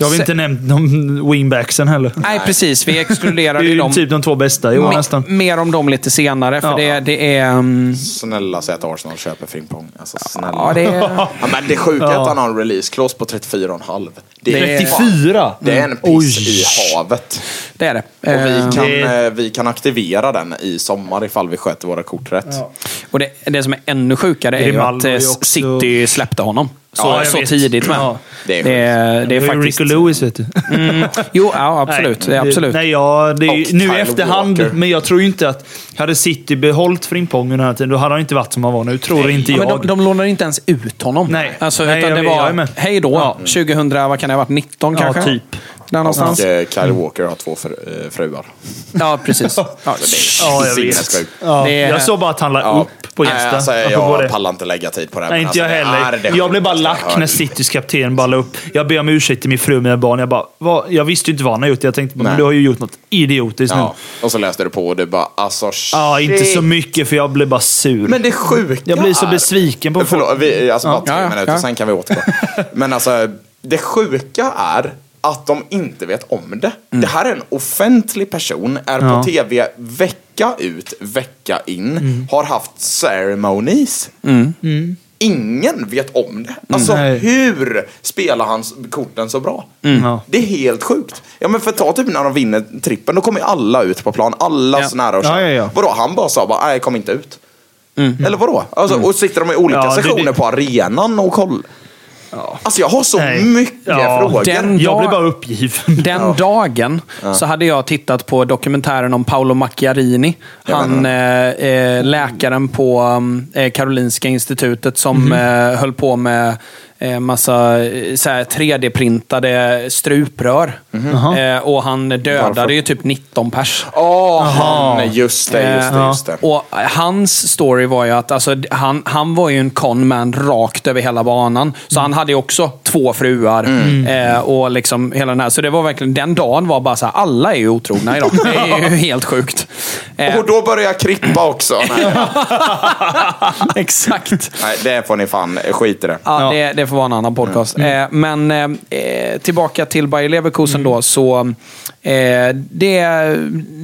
Jag har Se- inte nämnt de wingbacksen heller. Nej, precis. Vi är ju ju dem. typ de två bästa i år nästan. Mer om dem lite senare, för Ja. det, det är... mm, Snälla säg att Arsenal köper Frimpong. Alltså snälla. ja, det är... Ja, men det sjuka är att han har en release-clause på 34,5. Det är, Det är- 34? det är en piss Oj. i havet. Det är det. Och vi Eh, kan, det- eh, vi kan aktivera den i sommar ifall vi sköter våra kort rätt. Och det, det som är ännu sjukare är ju Grimaldo att eh, är också- City släppte honom. Så, Ja, så tidigt med. Ja. Det är det, är, det är Det är faktiskt... Rico Lewis vet du. Jo, ja, absolut. det är absolut. Nej, ja, det är, Och nu i efterhand, Walker. men jag tror ju inte att... Hade City behållit Frimpong den här tiden, då hade han inte varit som han var nu. Tror inte Ja, jag. men de, de lånar inte ens ut honom. Nej. Alltså, Nej, utan jag det vet, jag är var med. hej då, 2000, vad kan det ha varit, 19 Ja, kanske? typ. Där någonstans. Och eh, Kyle Walker har två fr eh, fruar. Ja, precis. Ja, Ja, jag vet. Ja, Det är- Jag såg bara att han la Ja. upp på Insta. Alltså, apropå det. jag pallar inte lägga tid på det. här, Nej, inte jag alltså, det heller. är det Jag blev bara lack jag när Citys kapten bara la upp. Jag ber om ursäkt till min fru och mina barn. Jag, bara, vad? jag visste ju inte vad han har gjort. Jag tänkte, men du har ju gjort något idiotiskt Ja, nu. och så läste du på och du bara, alltså Ja, inte shit. så mycket för jag blev bara sur. Men det sjuka jag blir så är- besviken på folk. Förlåt, vi, alltså bara tre Ja, ja, minuter, ja. sen kan vi återgå. Men alltså, det sjuka är att de inte vet om det. Det här är en offentlig person, är Ja. på tv vecka ut, vecka in, har haft ceremonies. Ingen vet om det. Alltså Nej. hur spelar han korten så bra? Ja. Det är helt sjukt. Ja men för ta typ när de vinner trippen, då kommer ju alla ut på plan. Alla Ja. så nära och Ja, kära. ja, ja. Vadå, han bara sa bara, nej kom inte ut. Eller vadå? Alltså, Och sitter de i olika Ja, det- sessioner det- på arenan och kollar. Alltså jag har så Nej. mycket Ja, frågor. den- Jag Ja. blev bara uppgiven. Den dagen så hade jag tittat på dokumentären om Paolo Macchiarini. Han, eh, eh, läkaren på eh, Karolinska institutet som eh, höll på med eh, massa eh, så här 3D-printade struprör. Eh, och han dödade Varför? ju typ 19 pers. Åh, han, just det, just det, Eh, just det. Och hans story var ju att alltså, han, han var ju en conman rakt över hela banan. Så han hade ju också två fruar. Eh, och liksom hela den här. Så det var verkligen, den dagen var bara så här, alla är ju otrogna idag. Det är ju helt sjukt. Eh, Och då börjar jag krippa också. Exakt. nej, det får ni fan skit i det. Ja, Det, det får vara en annan podcast. Eh, men eh, tillbaka till Bayer Leverkusen då, så eh, det,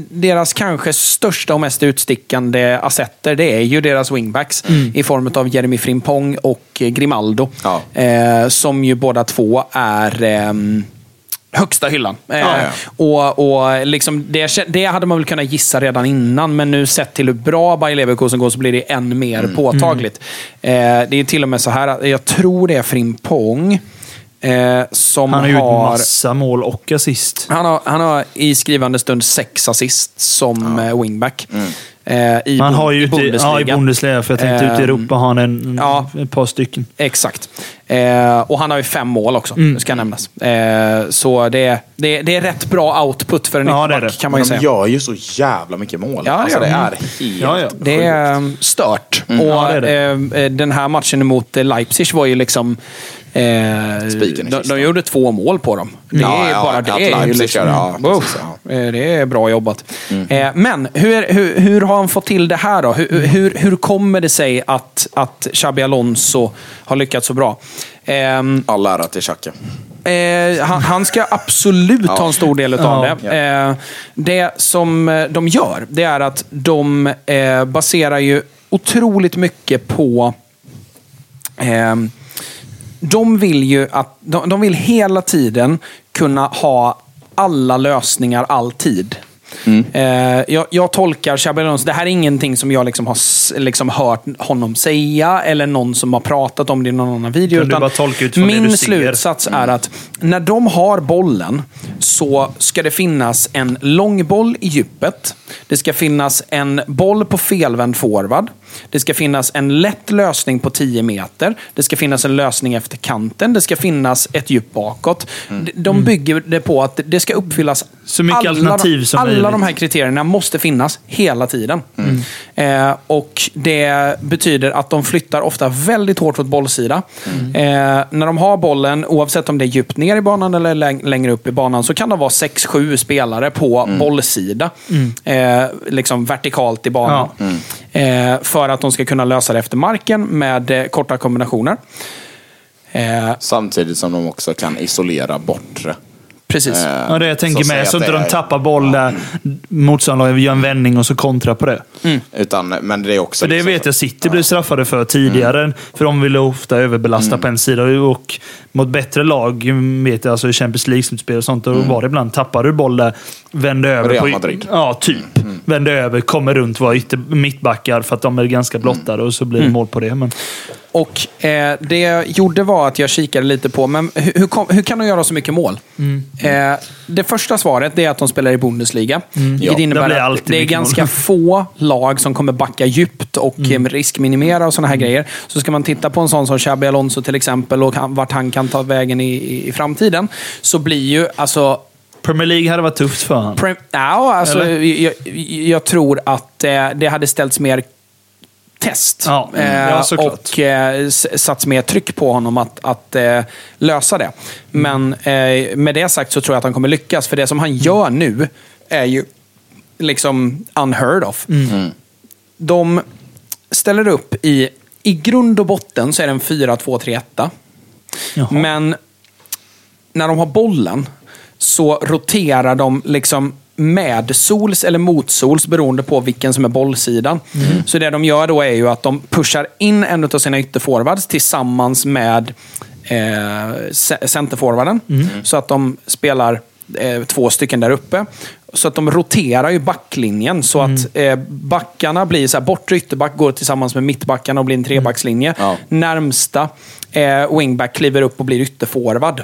deras kanske största och mest utstickande assetter, det är ju deras wingbacks i form av Jeremy Frimpong och eh, Grimaldo. Ja. Eh, som ju båda två är ehm, högsta hyllan. Eh, Ja, ja. Och, och liksom det, det hade man väl kunnat gissa redan innan, men nu sett till hur bra Bayer Leverkusen går så blir det än mer Mm. påtagligt. Eh, det är till och med så här att jag tror det är Frimpong eh, som Han har gjort massa mål och assist. Han har, han har i skrivande stund sex assist som eh, wingback. Eh, I, Han har ju i ute, ja, i Bundesliga, för jag tänkte ute i Ehm, Europa har han en, ja. ett par stycken. Exakt. Eh, och han har ju fem mål också, Mm. det ska nämnas. Eh, så det, det, det är rätt bra output för en Ja, det är det. kan man ju De säga. gör ju så jävla mycket mål. Ja, alltså, ja. det Mm. är helt Ja, ja. Det är um, stört. Och Ja, det är eh, eh, den här matchen mot eh, Leipzig var ju liksom... Eh, Spiken de, de gjorde två mål på dem. Det Ja, är ja, bara det. Är ju liksom, ja, precis, ja. Mm. Eh, Det är bra jobbat. Eh, men hur, hur, hur har han fått till det här då? Hur, hur, hur kommer det sig att, att Xabi Alonso har lyckats så bra? Ehm, All ära till Xhaka. Eh, han, han ska absolut ha en stor del av Ja. det. Eh, det som eh, de gör, det är att de eh, baserar ju otroligt mycket på... De vill ju att... De, de vill hela tiden kunna ha alla lösningar alltid. Eh, jag, jag tolkar Xabi Alonso, det här är ingenting som jag liksom har liksom hört honom säga eller någon som har pratat om det i någon annan video. Kan du utan min slutsats är att när de har bollen så ska det finnas en lång boll i djupet. Det ska finnas en boll på felvänd forward. Det ska finnas en lätt lösning på 10 meter. Det ska finnas en lösning efter kanten. Det ska finnas ett djup bakåt. Mm. De- De bygger det på att det ska uppfyllas. Så mycket alla, alternativ som Alla möjligt. de här kriterierna måste finnas hela tiden. Mm. Eh, och Det betyder att de flyttar ofta väldigt hårt åt bollsida. Mm. Eh, när de har bollen, oavsett om det är djupt ner i banan eller läng- längre upp i banan, så kan det vara 6-7 spelare på Mm. bollsida. Eh, liksom vertikalt i banan. Eh, för att de ska kunna lösa det efter marken med eh, korta kombinationer. Eh, Samtidigt som de också kan isolera bortre. precis. Eh, Ja, det jag tänker så med. att Så inte de är- tappar boll där motståndarlaget gör en vändning och så kontrar på det. Utan, men det är också... För det liksom vet jag City blev straffade för tidigare. För de ville ofta överbelasta på en sida. Och mot bättre lag, vet jag, alltså i Champions League-slutspel och sånt, då var det ibland tappar du boll där, vände över. Real på, Madrid. Ja, typ. Vände över, kommer runt, var ytter, mittbackar för att de är ganska blottade och så blir det mål på det. Men, Och eh, Det jag gjorde var att jag kikade lite på, men hur, hur, kom, hur kan de göra så mycket mål? Eh, det första svaret det är att de spelar i Bundesliga. Vilket Ja, innebär blir att det är ganska mål. få lag som kommer backa djupt och eh, riskminimera och sådana här grejer. Så ska man titta på en sån som Xabi Alonso till exempel och vart han kan ta vägen i, i, i framtiden, så blir ju alltså Premier League hade varit tufft för honom. Prem- ja, alltså, jag, jag tror att eh, det hade ställts mer test. Ja, mm. Eh, ja, och eh, satts mer tryck på honom att, att eh, lösa det. Men eh, med det sagt så tror jag att han kommer lyckas. För det som han gör nu är ju liksom unheard of. De ställer upp i... I grund och botten så är det en 4-2-3-1. Jaha. Men när de har bollen så roterar de liksom med sols eller motsols beroende på vilken som är bollsidan. Så det de gör då är ju att de pushar in en av sina ytterforwards tillsammans med eh, ce- centerforwarden. Så att de spelar eh, två stycken där uppe. Så att de roterar ju backlinjen så att eh, backarna blir så här, bortre ytterback går tillsammans med mittbackarna och blir en trebackslinje. Ja. Närmsta eh, wingback kliver upp och blir ytterforward.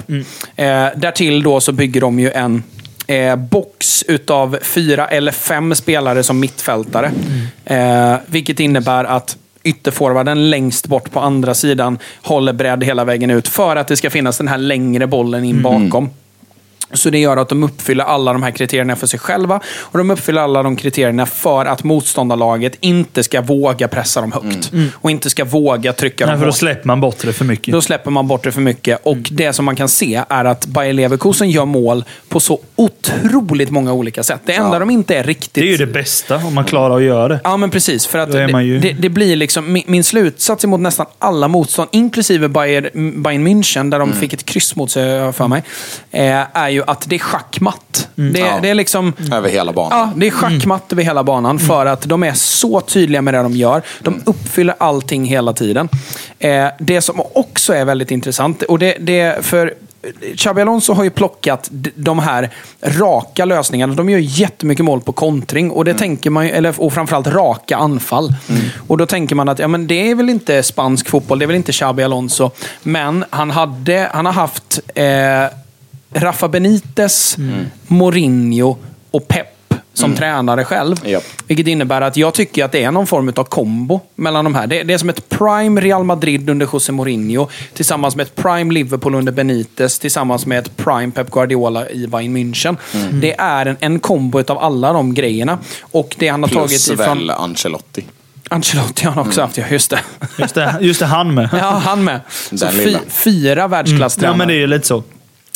Eh, därtill då så bygger de ju en eh, box utav fyra eller fem spelare som mittfältare. Eh, vilket innebär att ytterforwarden längst bort på andra sidan håller bredd hela vägen ut för att det ska finnas den här längre bollen in bakom. Så det gör att de uppfyller alla de här kriterierna för sig själva och de uppfyller alla de kriterierna för att motståndarlaget inte ska våga pressa dem högt. Och inte ska våga trycka Nej, dem för då släpper man bort det för mycket. Då släpper man bort det för mycket. Och det som man kan se är att Bayer Leverkusen gör mål på så otroligt många olika sätt. Det enda de inte är riktigt... Det är ju det bästa om man klarar att göra det. Ja, men precis. För att ju- det, det, blir liksom, min, min slutsats emot nästan alla motstånd, inklusive Bayern, Bayern München, där de Mm. fick ett kryss mot sig, för mig, eh, är ju att det är schackmatt. Det, Ja. det är liksom... Över hela banan. Ja, det är schackmatt över hela banan för att de är så tydliga med det de gör. De uppfyller allting hela tiden. Eh, det som också är väldigt intressant, och det, det för Xabi Alonso har ju plockat de här raka lösningarna. De gör jättemycket mål på kontring och det tänker man ju, eller, och framförallt raka anfall. Och då tänker man att ja, men det är väl inte spansk fotboll, det är väl inte Xabi Alonso. Men han, hade, han har haft eh, Rafa Benitez, Mourinho och Pep som tränare själv. Japp. Vilket innebär att jag tycker att det är någon form av kombo mellan de här. Det, det är som ett prime Real Madrid under José Mourinho tillsammans med ett prime Liverpool under Benitez tillsammans med ett prime Pep Guardiola i Bayern München. Det är en, en kombo av alla de grejerna. Och det han har tagit Plus ifrån... väl Ancelotti. Ancelotti har han också haft, ja. Just det. Just det, just det han med. Ja, han med. Så fy, fyra världsklasstränare. Ja, men det är ju lite så.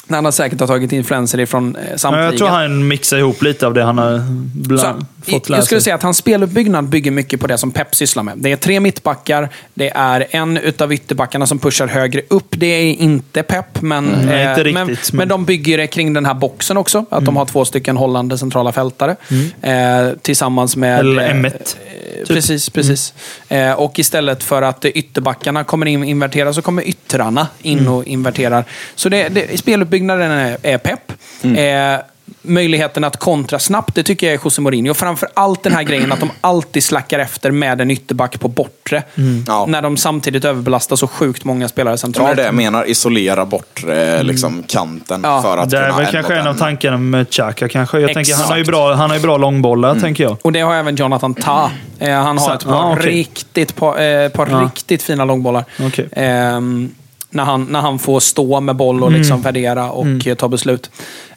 Han har säkert har tagit influenser ifrån eh, samtliga. jag tror han mixar ihop lite av det han har bland, Så, fått lära jag skulle sig. säga att hans speluppbyggnad bygger mycket på det som Pep sysslar med. Det är tre mittbackar, det är en utav ytterbackarna som pushar högre upp. Det är inte Pep, men, Mm. Nej, inte eh, men, riktigt, men... men- de bygger det kring den här boxen också. Att de har två stycken hållande centrala fältare. Eh, tillsammans med... Mm. Eller eh, M1. Eh, Precis, precis. Eh, och istället för att eh, ytterbackarna kommer in invertera så kommer yttrarna in Mm. och inverterar. Så det, det, speluppbyggnaden är, är pepp. Mm. Eh, möjligheten att kontra snabbt, det tycker jag är José Mourinho. Framför allt den här grejen att de alltid slackar efter med en ytterback på bortre. Ja. När de samtidigt överbelastar så sjukt många spelare Det är centralt. det jag menar, isolera bort eh, liksom, kanten Ja. för att Det är väl kanske en av tankarna med Xhaka kanske. Jag tänker, han har ju bra, han har ju bra långbollar, tänker jag. Och det har även Jonathan Ta. Eh, han har Så- ett par, ja, okej. riktigt, par, eh, par Ja. riktigt fina långbollar. Okej. Ehm, när, han, när han får stå med boll och liksom värdera och eh, ta beslut.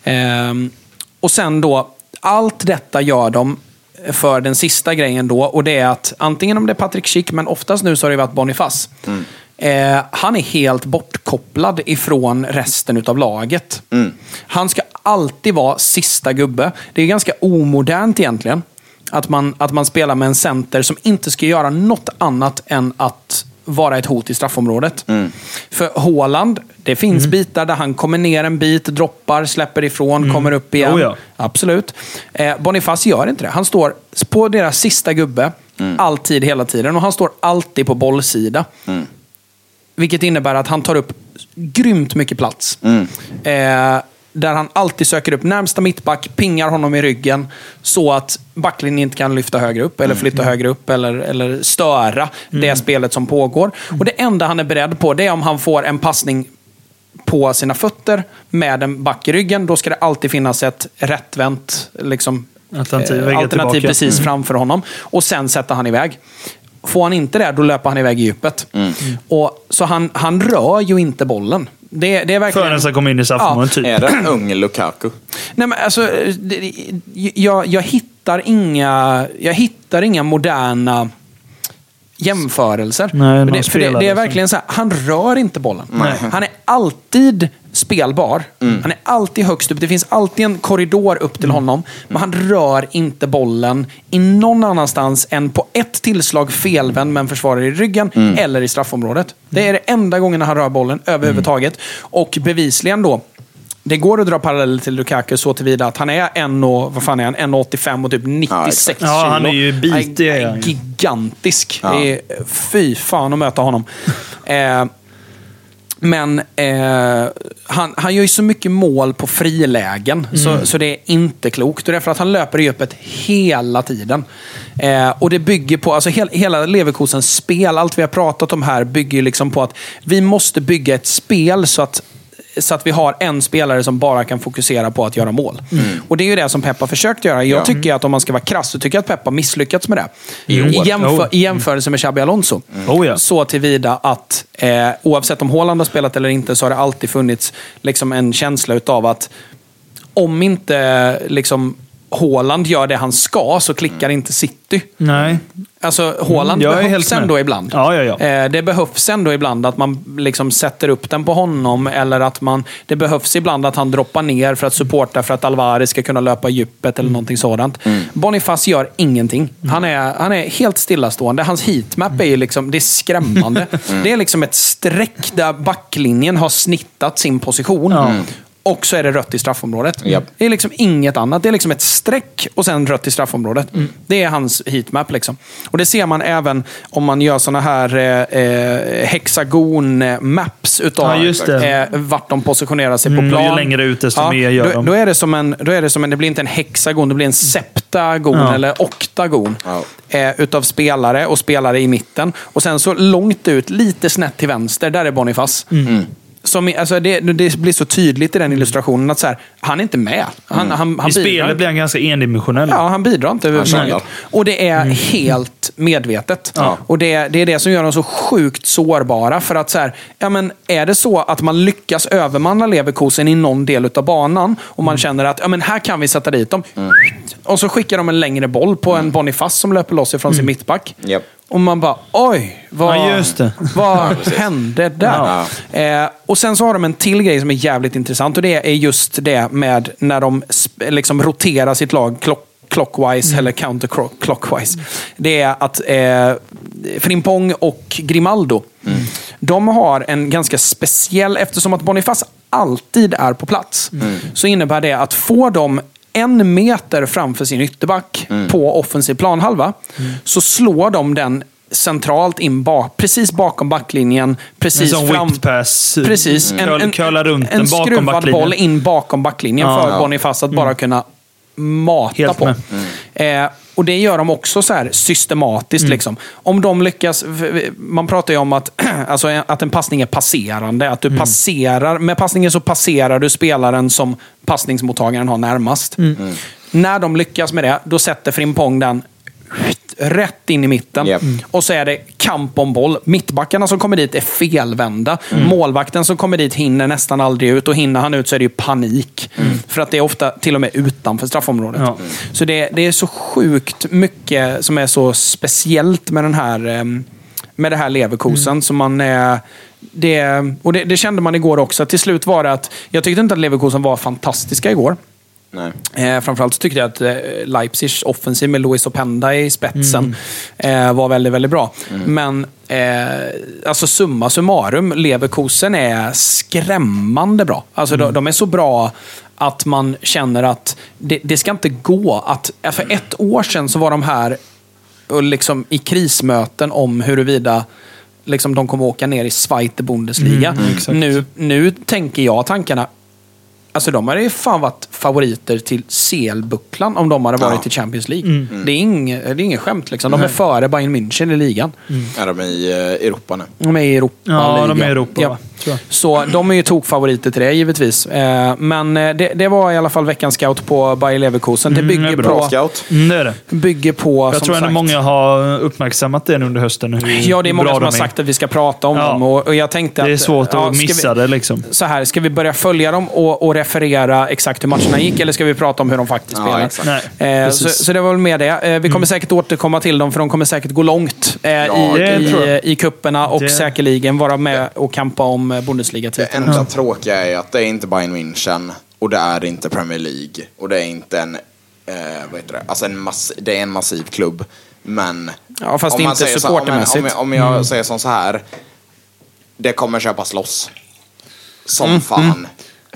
Ehm, och sen då, allt detta gör de för den sista grejen då. Och det är att antingen om det är Patrik Schick, men oftast nu så har det varit Boniface. Eh, han är helt bortkopplad ifrån resten utav laget. Han ska alltid vara sista gubbe. Det är ganska omodernt egentligen. Att man, att man spelar med en center som inte ska göra något annat än att vara ett hot i straffområdet. För Haaland, det finns bitar där han kommer ner en bit, droppar, släpper ifrån, kommer upp igen. Oh ja. Absolut. Eh, Boniface gör inte det. Han står på deras sista gubbe, alltid, hela tiden. Och han står alltid på bollsida. Vilket innebär att han tar upp grymt mycket plats. Eh, där han alltid söker upp närmsta mittback, pingar honom i ryggen. Så att backlinjen inte kan lyfta högre upp, eller flytta högre upp, eller, eller störa det spelet som pågår. Och det enda han är beredd på, det är om han får en passning på sina fötter med en back i ryggen. Då ska det alltid finnas ett rättvänt liksom, Alternativ, eh, alternativ precis framför honom. Och sen sätter han iväg. Får han inte det, då löper han iväg i djupet. Och, så han, han rör ju inte bollen. Det, det är verkligen... Förrän han kommer in i straffområdet, typ. Är det en ung Lukaku? Nej, men alltså, det, jag, jag, hittar inga, jag hittar inga moderna jämförelser. Nej, det, för det, det är verkligen så här, han rör inte bollen. Han är alltid spelbar. Han är alltid högst upp. Det finns alltid en korridor upp till honom. Men han rör inte bollen i någon annanstans än på ett tillslag felvänd med en försvarare i ryggen eller i straffområdet. Det är det enda gången han rör bollen överhuvudtaget. Och bevisligen då, det går att dra paralleller till Lukaku så tillvida att han är en och, vad fan är han? 1,85 och typ 96 exakt. kilo. Ja, han är ju bitig, Han är gigantisk. Ja. Det är, fy fan att möta honom. eh, men eh, han, han gör ju så mycket mål på frilägen, så, så det är inte klokt. Och det är för att han löper i öppet hela tiden. Eh, och det bygger på, alltså hel, hela Leverkusens spel, allt vi har pratat om här, bygger liksom på att vi måste bygga ett spel så att så att vi har en spelare som bara kan fokusera på att göra mål. Och det är ju det som Pep har försökt göra. Jag tycker att om man ska vara krass, så tycker jag att Pep har misslyckats med det. I, jämför, Oh. I jämförelse med Xabi Alonso. Oh ja. Så tillvida att eh, oavsett om Haaland har spelat eller inte så har det alltid funnits liksom, en känsla utav att om inte liksom, Haaland gör det han ska så klickar inte City. Nej. Alltså, Haaland Mm, behövs med. ändå ibland. Ja, ja, ja. Eh, det behövs ändå ibland att man liksom sätter upp den på honom. Eller att man, det behövs ibland att han droppar ner för att supporta för att Alvarez ska kunna löpa i djuppet eller någonting sådant. Boniface gör ingenting. Han är, han är helt stillastående. Hans heatmap är liksom, det är skrämmande. Det är liksom ett streck där backlinjen har snittat sin position. Och så är det rött i straffområdet. Japp. Det är liksom inget annat. Det är liksom ett streck och sen rött i straffområdet. Det är hans heatmap. Liksom. Och det ser man även om man gör såna här eh, eh, hexagon-maps utav Ja. Eh, vart de positionerar sig Mm, på och ju plan. längre ut, desto mer gör då, de. Då är det som en, då är det som en, det blir inte en hexagon, det blir en septagon Ja. eller oktagon. Ja. Eh, utav spelare och spelare i mitten. Och sen så långt ut, lite snett till vänster, där är Boniface. Mm. Som, alltså det, det blir så tydligt i den illustrationen att så här, han är inte med. Han, han, han Mm. I spelet blir han ganska endimensionell. Ja, han bidrar inte överhuvudtaget. Och det är helt medvetet. Mm. Ja. Och det, det är det som gör dem så sjukt sårbara. För att så här, ja, men är det så att man lyckas övermanna Leverkusen i någon del av banan och Mm. man känner att ja, men här kan vi sätta dit dem. Och så skickar de en längre boll på en Boniface som löper loss ifrån sin mittback. Japp. Och man bara, oj, vad, Ja, just det. vad hände där? Eh, och sen så har de en till grej som är jävligt intressant och det är just det med när de sp- liksom roterar sitt lag klock clockwise eller counterclockwise. Det är att eh, Frimpong och Grimaldo, de har en ganska speciell, eftersom att Boniface alltid är på plats, så innebär det att får de en meter framför sin ytterback på offensiv planhalva, så slår de den centralt in bak, precis bakom backlinjen. En Precis sån fram... pass. Precis. En, Curl- en, curla runt en bakom skruvad backlinjen. boll in bakom backlinjen Ja. för Ja. Boniface att bara kunna mata Helt på. med. Eh, och det gör de också så här systematiskt. Mm. Liksom. Om de lyckas... Man pratar ju om att, alltså, att en passning är passerande. Att du Mm. passerar, med passningen så passerar du spelaren som passningsmottagaren har närmast. Mm. När de lyckas med det, då sätter Frimpong den rätt in i mitten. Japp. Mm. Och så är det kamp om boll. Mittbackarna som kommer dit är felvända. Målvakten som kommer dit hinner nästan aldrig ut och hinner han ut så är det ju panik. För att det är ofta till och med utanför straffområdet. Ja. Så det, det är så sjukt mycket som är så speciellt med den här ehm, med det här Leverkusen. som man är, det, och det, det kände man igår också. Till slut var det att jag tyckte inte att Leverkusen var fantastiska igår. Nej. Eh, framförallt så tyckte jag att eh, Leipzigs offensiv med Luis Openda i spetsen eh, var väldigt, väldigt bra. Men eh, alltså summa summarum, Leverkusen är skrämmande bra. Alltså de, de är så bra att man känner att det, det ska inte gå att... För ett år sedan så var de här och liksom i krismöten om huruvida liksom, de kommer åka ner i Zweite Bundesliga. nu, nu tänker jag tankarna, Alltså de hade ju fan varit favoriter till CL-bucklan om de hade varit Ja. i Champions League. Det, är inget, det är inget skämt. Liksom. De är före Bayern München i ligan. Är de i eh, Europa nu? De är i Europa. Ja, de är i liga. Europa, Ja. Så de är ju tokfavoriter till det, givetvis. Eh, Men eh, det, det var i alla fall veckans scout på Bayer Leverkusen. Det Mm, det bygger är bra. på... Scout? Mm, det är det. Bygger på Jag som tror ändå många har uppmärksammat det under hösten. Hur Ja, det är många bra som har sagt att vi ska prata om Ja. dem. Och, och jag tänkte Det är att, svårt ja, att ska missa vi, det liksom. Så här, ska vi börja följa dem och, och referera exakt hur matcherna gick, eller ska vi prata om hur de faktiskt Ja, spelar? exakt. Nej, Eh, så, så det var väl med det. Eh, vi kommer säkert återkomma till dem, för de kommer säkert gå långt eh, i, det i, jag. i kupperna och Det- säkerligen vara med och kampa om eh, Det Bundesliga-titeln. enda tråkiga är att det är inte Bayern München och det är inte Premier League och det är inte en, eh, vad heter det, alltså en mass, det är en massiv klubb. Men... Ja, fast om man inte säger så- om, jag- supportermässigt. Mm. om, jag- om jag säger som så här. Det kommer köpas loss. Som Mm, fan.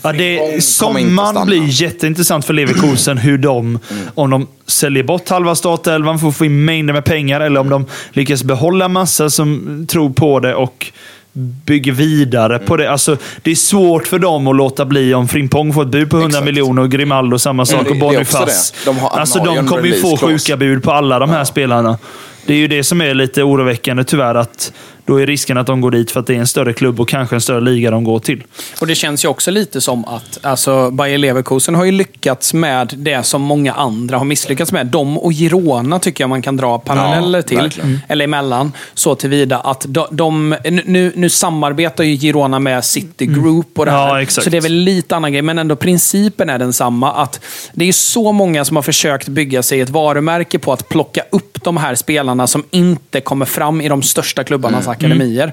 Ja, det, sommaren blir jätteintressant för Leverkusen. Hur de, om de säljer bort halva startelvan för att få in mängder med pengar eller om de lyckas behålla massa som tror på det och bygger vidare på det. Alltså, det är svårt för dem att låta bli om Frimpong får ett bud på 100 Exakt. miljoner och Grimaldo samma sak det- och Boniface. De alltså, de kommer ju få sjuka bud på alla de här spelarna. Det är ju det som är lite oroväckande tyvärr. att Då är risken att de går dit för att det är en större klubb och kanske en större liga de går till. Och det känns ju också lite som att alltså, Bayer Leverkusen har ju lyckats med det som många andra har misslyckats med. De och Girona tycker jag man kan dra paralleller Ja, till. verkligen. Eller emellan. Så tillvida att de, de, nu, nu samarbetar ju Girona med City Group och det här. Ja, exakt. Så det är väl lite annan grej, men ändå principen är densamma. Att det är så många som har försökt bygga sig ett varumärke på att plocka upp de här spelarna som inte kommer fram i de största klubbarnas akademier.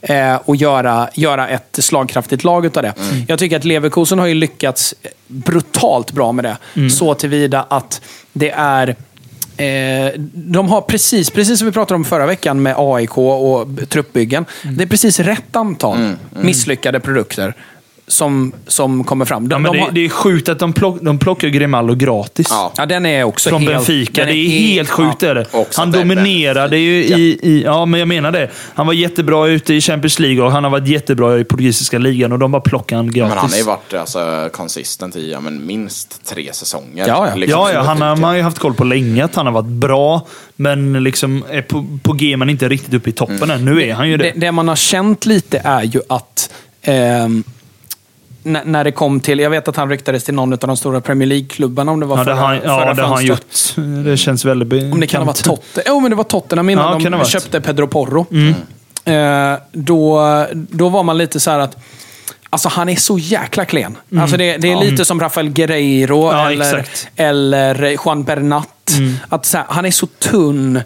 Eh, och göra, göra ett slagkraftigt lag utav det. Jag tycker att Leverkusen har ju lyckats brutalt bra med det. Så tillvida att det är Eh, de har precis, precis som vi pratade om förra veckan med AIK och truppbyggen. Det är precis rätt antal misslyckade produkter som, som kommer fram. De, Ja, men de det, har, det är sjukt att de, plock, de plockar Grimaldo gratis. Ja. ja, den är också Från helt... Benfica. den Det är helt sjukt. ja. är det. Också Han att det är dominerade ju i, i... Ja, men jag menar det. Han var jättebra ute i Champions League och han har varit jättebra i portugisiska ligan och de bara plockar han gratis. Men han har ju varit alltså, consistent i ja, men minst tre säsonger. Ja, ja. Liksom, Ja, ja han har, man har ju haft koll på länge att han har varit bra, men liksom är på, på G men inte riktigt uppe i toppen än. Nu är han ju det. Det, det man har känt lite är ju att ehm, när, det kom till, jag vet att han ryktades till någon av de stora Premier League-klubbarna om det var Ja, det förra, har, han- ja, förra det har han gjort. Det känns väldigt bekant. Om det kan ha varit Tottenham. Jo, men det var Tottenham innan Ja, det de köpte Pedro Porro. Mm. Eh, då, då var man lite så här att Alltså han är så jäkla klen. Alltså det, det är lite som Rafael Guerreiro Mm. Ja, eller, exakt. eller Juan Bernat. Mm. Att så här, han är så tunn.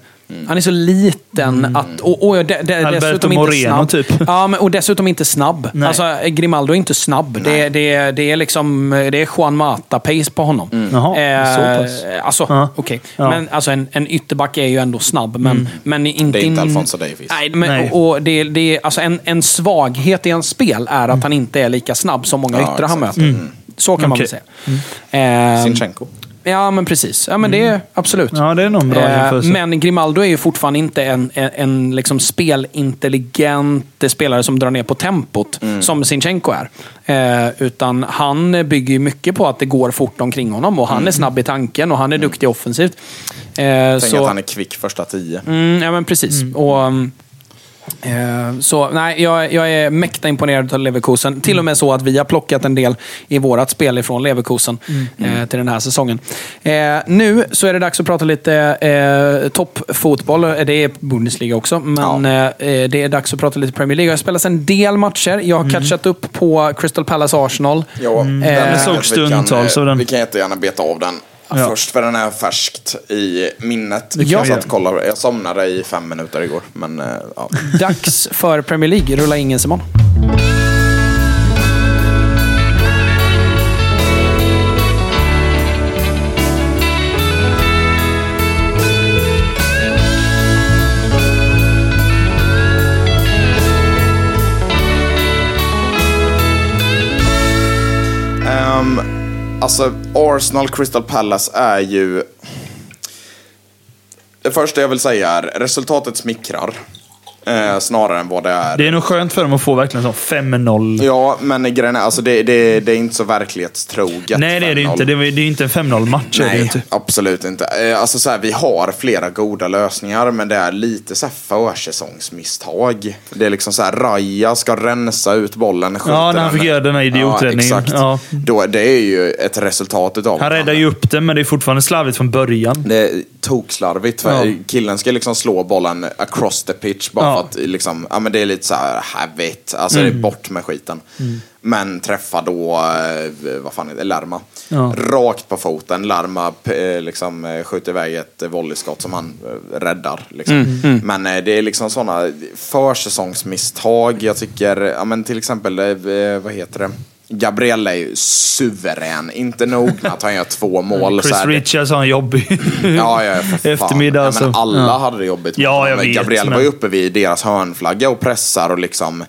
Han är så liten att... Och, och det, Mm. Alberto dessutom inte Moreno, snabb. typ. Ja, men, och dessutom inte snabb. Nej. Alltså, Grimaldo är inte snabb. Det, det, det är liksom det är Juan Mata-pace på honom. Mm. Jaha, så pass. Alltså, Ja. okej. Ja. Mm. Men alltså, en, en ytterback är ju ändå snabb, men, men inte... Det är inte in- Alfonso Davies. Nej, men, Nej. och, och det, det alltså en, en svaghet i en spel är att han inte är lika snabb som många Ja, yttrar han möter. Så kan man väl säga. Eh, Sinchenko. Ja, men precis. Ja, men det är absolut. Ja, det är nog en bra Eh. Men Grimaldo är ju fortfarande inte en, en, en liksom spelintelligent spelare som drar ner på tempot, Mm. som Sinchenko är. Eh, utan han bygger ju mycket på att det går fort omkring honom och han Mm. är snabb i tanken och han är duktig offensivt. Eh, Tänk så, att han är kvick första tio. mm, ja, men precis. Och, um, eh, så nej, jag, jag är mäkta imponerad av Leverkusen. Till och med så att vi har plockat en del i vårt spel ifrån Leverkusen eh, till den här säsongen. Eh, nu så är det dags att prata lite eh, toppfotboll. Eh, Det är Bundesliga också, men eh, eh, det är dags att prata lite Premier League. Det har spelats en del matcher. Jag har catchat upp på Crystal Palace Arsenal. Ja, den Eh, är- jag såg vi kan, stundtals eh, av den. Vi kan jättegärna beta av den Ja. först, för den är färskt i minnet. Jag, satt och kollade, jag somnade i fem minuter igår, men eh, ja. Dags för Premier League. Rulla ingen Simon. Alltså, Arsenal Crystal Palace är ju... Det första jag vill säga är, resultatet smickrar. Eh, snarare än vad det är. Det är nog skönt för dem att få verkligen sån 5-0. Ja, men grejen är, alltså det, det, det är inte så verklighetstroget. Nej, det är det 5-0. inte. Det är det är inte en 5-0-match. är det Nej, inte. absolut inte. Eh, Alltså så här, vi har flera goda lösningar, men det är lite så här försäsongsmisstag. Det är liksom så här, Raja ska rensa ut bollen. Ja, när han fick göra den här idioträddningen. Ja, exakt. Ja. Då, det är ju ett resultat utav Han räddar ju upp den, men det är fortfarande slarvigt från början. Det är tokslarvigt. För Ja. Killen ska liksom slå bollen across the pitch bara. För att liksom, ja, men det är lite så här, habit. Alltså det är bort med skiten. Men träffa då, eh, vad fan är det, Lerma. Ja. Rakt på foten. Lerma eh, liksom, eh, skjuter iväg ett volleyskott som han räddar. Liksom. Men eh, det är liksom sådana försäsongsmisstag. Jag tycker, ja, men till exempel, vad heter det? Gabriel är ju suverän. Inte nog med att han gör två mål. så Chris är det- Richards har en jobbig Ja, ja, eftermiddag. Ja, alltså. men alla Ja. hade det jobbigt. med Ja, jag Men vet, Gabriel men- var ju uppe vid deras hörnflagga och pressar och liksom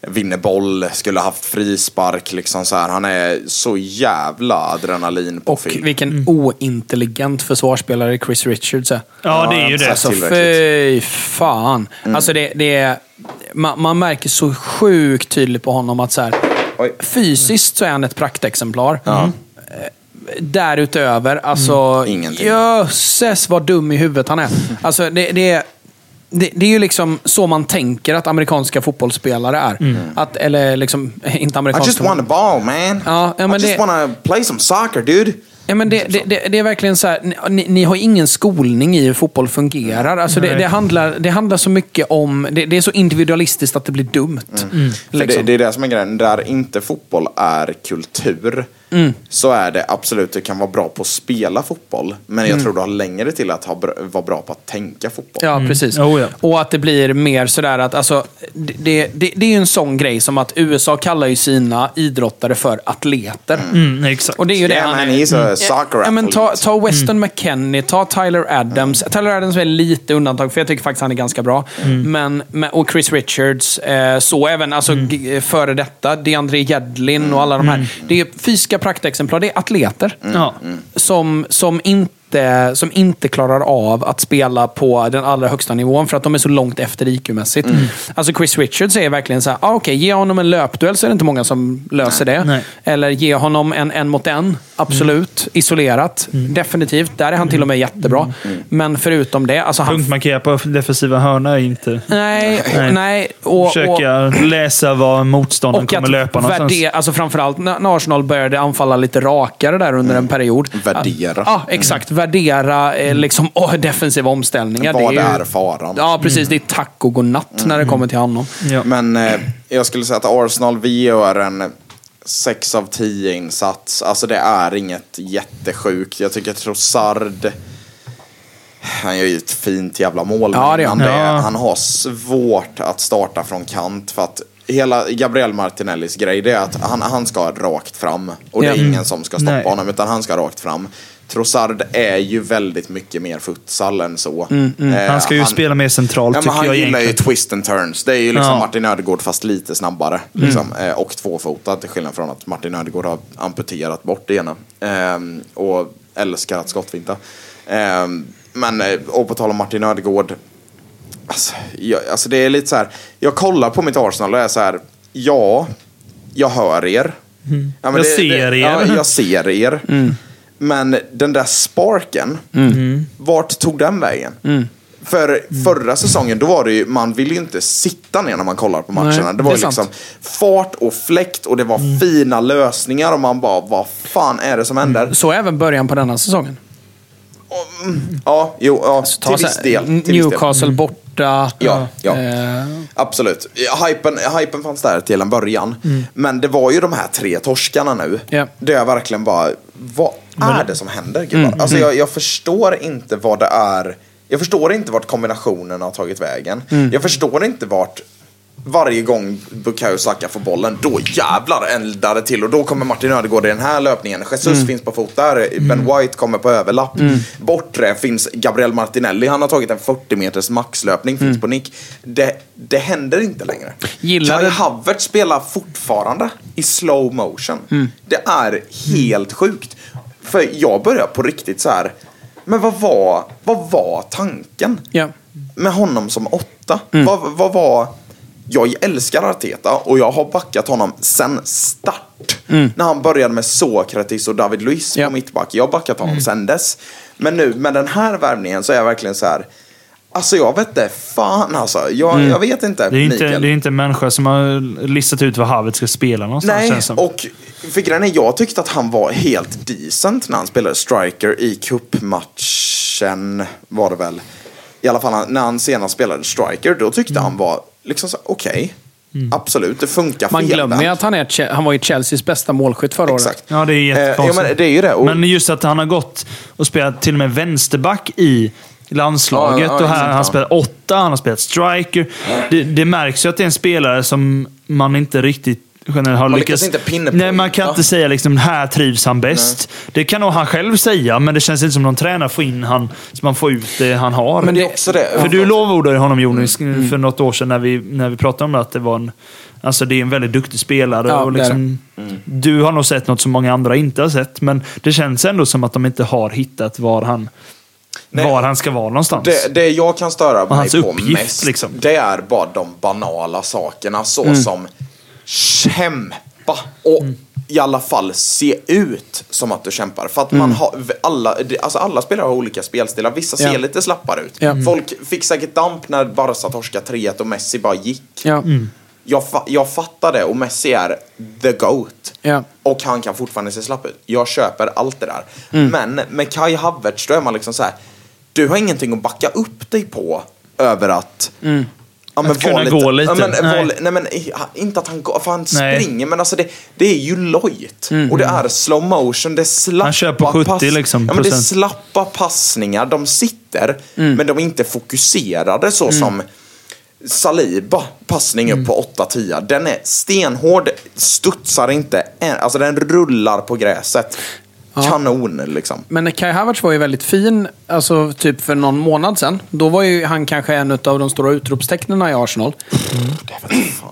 vinner boll, skulle ha haft frispark. Liksom så här. Han är så jävla adrenalin på Och film. vilken ointelligent försvarsspelare Chris Richards är. Ja, det är ju det. Alltså fy fan. Alltså det, det är, man, man märker så sjukt tydligt på honom att så här, Oj. fysiskt så är han ett praktexemplar. Eh, Därutöver, alltså... Mm. Ingenting. Jösses vad dum i huvudet han är. Alltså det, det är... Det, det är ju liksom så man tänker att amerikanska fotbollsspelare är. Att, eller liksom, inte I amerikanska... just want a ball man. Ja, ja, men I just det- to play some soccer dude. Ja, men det, det, det, det är verkligen så här, ni, ni har ingen skolning i hur fotboll fungerar. Alltså det, handlar, det handlar så mycket om... Det, är så individualistiskt att det blir dumt. För det, Liksom. det är det som är grejen. Där inte fotboll är kultur Mm. så är det absolut, du kan vara bra på att spela fotboll. Men Mm. jag tror du har längre till att ha, vara bra på att tänka fotboll. Ja, precis. Oh, ja. Och att det blir mer sådär att, alltså, det, det, det, det är ju en sån grej som att USA kallar ju sina idrottare för atleter. Mm, exakt. Och det är ju det Yeah han man, är. he's a soccer Ja, men ta, ta Weston McKennie, ta Tyler Adams. Tyler Adams är lite undantag, för jag tycker faktiskt han är ganska bra. Men, och Chris Richards, eh, så även alltså, före detta, DeAndre Jedlin och alla de här. Det är fysiska praktexemplar, det är atleter. Ja. Som, som, inte, som inte klarar av att spela på den allra högsta nivån för att de är så långt efter IQ-mässigt. Alltså Chris Richards är verkligen så här, ah, okej, ge honom en löpduell så är det inte många som löser det. Nej. Eller ge honom en en mot en. Absolut. Isolerat. Definitivt. Där är han till och med jättebra. Men förutom det, alltså han... Punktmarkera på defensiva hörna är inte... Nej, nej. Nej. och, och, Försöka läsa var motståndaren och kommer att löpa någonstans. värdera, alltså framförallt när Arsenal började anfalla lite rakare där under en period. Värdera. Ja, exakt. Värdera eh, liksom, åh, defensiva omställningar. Vad det är, ju- faran? Ja, precis. Det är tack och godnatt när det kommer till honom. Ja. Men eh, jag skulle säga att Arsenal, vi gör en 6 av 10 insats. Alltså det är inget jättesjukt. Jag tycker Trossard, han gör ju ett fint jävla mål. Ja, det han. det, Ja. han har svårt att starta från kant. För att hela Gabriel Martinellis grej det är att han, han ska rakt fram. Och det är ingen som ska stoppa Nej. honom utan han ska rakt fram. Trossard är ju väldigt mycket mer futsal än så. Eh, Han ska ju spela mer centralt Ja, tycker han jag gillar ju twist and turns. Det är ju liksom Ja. Martin Ödegård fast lite snabbare. Liksom. Eh, och tvåfotad till skillnad från att Martin Ödegård har amputerat bort det ena. Ehm, och älskar att skottfinta. Eh, men, eh, och på tal om Martin Ödegård. Alltså, jag, alltså det är lite så här. Jag kollar på mitt Arsenal och är så här. Ja, jag hör er. Ja, men Jag ser er. Ja, jag ser er. Men den där sparken, vart tog den vägen? För förra säsongen, då var det ju, man ville ju inte sitta ner när man kollar på matcherna. Nej, det var det liksom sant. fart och fläkt och det var fina lösningar och man bara, vad fan är det som händer? Så även början på denna säsongen. Ja, jo, ja, Ta till så viss del. Till viss del. Newcastle borta. Ja, ja. Eh, Absolut. Hypen, hypen fanns där till en början. Men det var ju de här tre torskarna nu. Ja. Där jag verkligen bara, vad är det som händer gubbar? Alltså jag, jag förstår inte vad det är. Jag förstår inte vart kombinationen har tagit vägen. Jag förstår inte vart varje gång Bukayo Saka får bollen, då jävlar eldar det till. Och då kommer Martin Ödegård i den här löpningen. Jesus finns på fot där. Ben White kommer på överlapp. Bortre finns Gabriel Martinelli. Han har tagit en 40 meters maxlöpning. Finns på nick. Det, det händer inte längre. Gillar Kai Havertz spelar fortfarande i slow motion. Det är helt sjukt. För jag börjar på riktigt så här. Men vad var, vad var tanken? ja. med honom som åtta. Vad, vad var... Jag älskar Arteta och jag har backat honom sen start. När han började med Sokratis och David Luiz på mittback. Jag har backat honom sen dess. Men nu med den här värvningen så är jag verkligen så här. Alltså jag vet inte, fan alltså. Jag, jag vet inte, Det är, inte, Mikael. det är inte en människa som har listat ut vad Havertz ska spela någonstans. Nej, känns som. och för grejen är, jag tyckte att han var helt decent när han spelade striker i cupmatchen var det väl. I alla fall när han senast spelade striker, då tyckte Mm. han var liksom så okej. Absolut, det funkar Man felvänt. glömmer ju att han, är, han var ju Chelseas bästa målskytt förra året. Exakt. Ja, det är Eh, ja, jättekonstigt. men det är ju det. Och, Men just att han har gått och spelat till och med vänsterback i landslaget. Ja, ja, och här han ja. spelat åtta, han har spelat striker. Det, det märks ju att det är en spelare som man inte riktigt generellt har Man lyckats... inte på Nej, man kan inte säga liksom här trivs han bäst. Det kan nog han själv säga, men det känns inte som någon tränare får in han så man får ut det han har. men det är också det. För du lovordade honom Jonas Mm. för något år sedan när vi, när vi pratade om det, att det var en, alltså det är en väldigt duktig spelare. Ja, och liksom, Du har nog sett något som många andra inte har sett, men det känns ändå som att de inte har hittat var han, Nej. var han ska vara någonstans. Det, det jag kan störa mig på uppgift, mest, liksom. det är bara de banala sakerna. Så Mm. som kämpa och i alla fall se ut som att du kämpar. För att man Mm. har, alla, alltså alla spelare har olika spelstilar. Vissa ser Ja. lite slappare ut. Ja. Folk fick säkert damp när Barca torskade 3-1 och Messi bara gick. Ja. Jag, fa- jag fattar det och Messi är the GOAT. Ja. Och han kan fortfarande se slapp ut. Jag köper allt det där. Mm. Men med Kai Havertz då är man liksom så här. Du har ingenting att backa upp dig på över att... Ja, men Att kunna var gå lite. Ja, men, Nej. var, nej men inte att han går, för han Nej. springer men alltså det, det är ju lojt. Och det är slow motion, det är slappa Han kör på 70 pass- liksom, ja, men Det är slappa passningar, de sitter men de är inte fokuserade så som Saliba, passning upp på 8-10. Den är stenhård, studsar inte, alltså den rullar på gräset. Kanon liksom. Men Kai Havertz var ju väldigt fin, alltså typ för någon månad sedan. Då var ju han kanske en av de stora utropstecknen i Arsenal.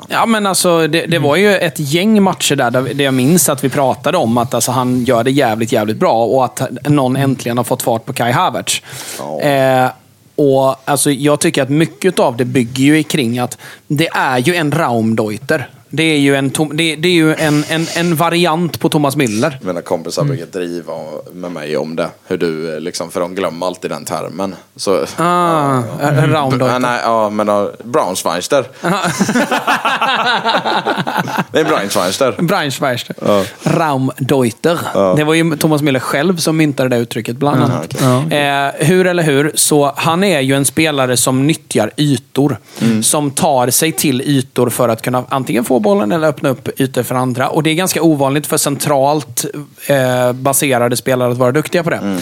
Ja, men alltså det, det var ju ett gäng matcher där, där det jag minns att vi pratade om att alltså, han gör det jävligt, jävligt bra och att någon äntligen har fått fart på Kai Havertz. Ja. Eh, och alltså, Jag tycker att mycket av det bygger ju kring att det är ju en Raumdeuter. Det är ju en, Tom- det, det är ju en, en, en variant på Thomas Müller. Mina kompisar brukar driva med mig om det. Hur du, eh, liksom, för de glömmer alltid den termen. Så, Ah, en Nej, Raumdeuter. nej, ja, men uh, Braunschweister. det är Braunschweister. Braunschweister. Raumdeuter. Det var ju Thomas Müller själv som myntade det uttrycket bland annat. Eh, hur eller hur, så han är ju en spelare som nyttjar ytor. Som tar sig till ytor för att kunna antingen få bollen eller öppna upp ytor för andra. Och Det är ganska ovanligt för centralt eh, baserade spelare att vara duktiga på det.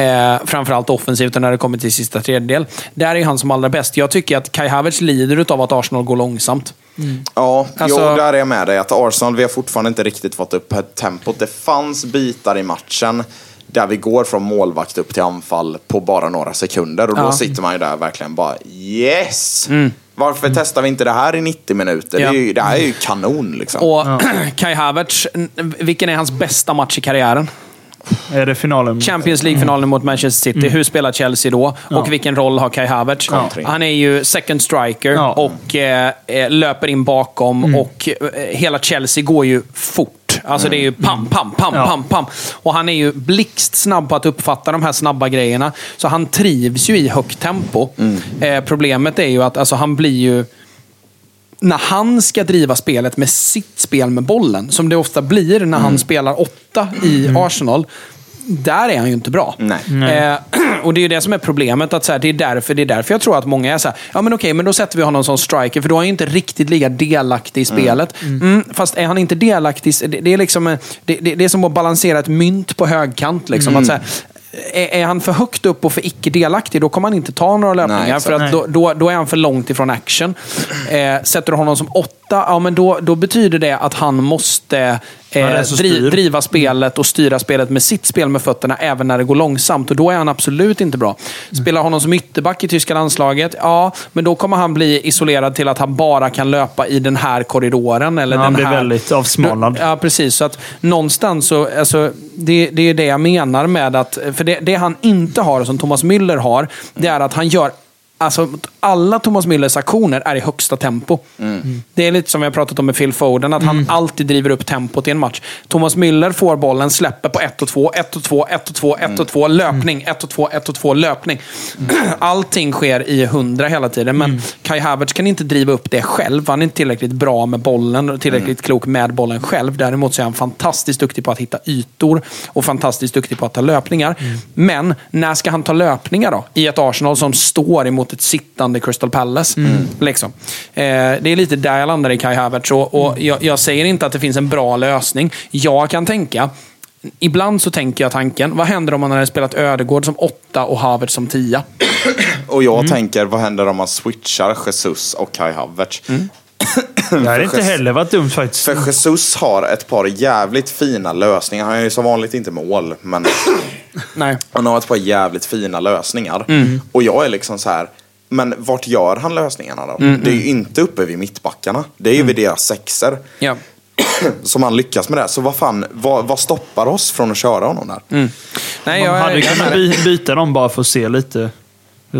Eh, framförallt offensivt och när det kommer till sista tredjedel. Där är han som allra bäst. Jag tycker att Kai Havertz lider av att Arsenal går långsamt. Ja, Alltså- jo, där är jag med dig. Att Arsenal, vi har fortfarande inte riktigt fått upp tempot. Det fanns bitar i matchen där vi går från målvakt upp till anfall på bara några sekunder. Och då Ja. sitter man ju där verkligen bara yes! Varför testar vi inte det här i 90 minuter? Ja. Det, är ju, det här är ju kanon liksom. Och Kai Havertz, vilken är hans bästa match i karriären? Är det finalen? Champions League-finalen mot Manchester City. Hur spelar Chelsea då? Och vilken roll har Kai Havertz? Kontring. Han är ju second striker Ja. och eh, eh, löper in bakom. Och eh, Hela Chelsea går ju fort. Alltså det är ju pam, pam, pam, Ja. pam, pam. Och han är ju blixtsnabb på att uppfatta de här snabba grejerna. Så han trivs ju i högt tempo. Eh, problemet är ju att alltså, han blir ju när han ska driva spelet med sitt spel med bollen, som det ofta blir när han spelar åtta i Arsenal, där är han ju inte bra. Nej. Eh, och det är ju det som är problemet. Att så här, det, är därför, det är därför jag tror att många är så här, ja men okej, men då sätter vi honom som striker, för då är han ju inte riktigt lika delaktig i spelet. Mm, fast är han inte delaktig, det, det, är liksom, eh, det, det, det är som att balansera ett mynt på högkant. Liksom. Att så här, är, han för högt upp och för icke delaktig, då kommer han inte ta några löpningar. Nej, för att då, då, då är han för långt ifrån action. Eh, sätter du honom som åtta, ja, men då, då betyder det att han måste eh, dri, driva spelet och styra spelet med sitt spel med fötterna även när det går långsamt. Och då är han absolut inte bra. Spelar honom som ytterback i tyska landslaget, ja, men då kommer han bli isolerad till att han bara kan löpa i den här korridoren. Eller Ja, den han blir här... väldigt avsmalnad. Ja, precis. Så att någonstans så, alltså, det, det är det jag menar med att, för det, det han inte har, som Thomas Müller har, det är att han gör Alltså, alla Thomas Müllers aktioner är i högsta tempo. Det är lite som vi har pratat om med Phil Foden, att han alltid driver upp tempot i en match. Thomas Müller får bollen, släpper på 1 och 2, 1 och 2, 1 och 2, 1 och 2, löpning, 1 och 2, 1 och 2, löpning. Allting sker i 100 hela tiden, men Kai Havertz kan inte driva upp det själv. Han är inte tillräckligt bra med bollen och tillräckligt klok med bollen själv. Däremot så är han fantastiskt duktig på att hitta ytor och fantastiskt duktig på att ta löpningar. Men när ska han ta löpningar då? I ett Arsenal som står emot ett sittande Crystal Palace. Liksom. Eh, det är lite där jag landar i Kai Havertz. Och, och jag, jag säger inte att det finns en bra lösning. Jag kan tänka Ibland så tänker jag tanken, vad händer om man hade spelat Ödegård som åtta och Havertz som tia? Och jag tänker, vad händer om man switchar Jesus och Kai Havertz? Det hade inte heller varit dumt faktiskt. För Jesus har ett par jävligt fina lösningar. Han är ju som vanligt inte mål, men Nej. han har ett par jävligt fina lösningar. Och jag är liksom så här. Men vart gör han lösningarna då? Det är ju inte uppe vid mittbackarna. Det är ju vid deras sexer. Ja. Som han lyckas med det. Så vad fan, vad, vad stoppar oss från att köra honom där? Nej, Man jag, hade jag, kunnat by- byta dem bara för att se lite.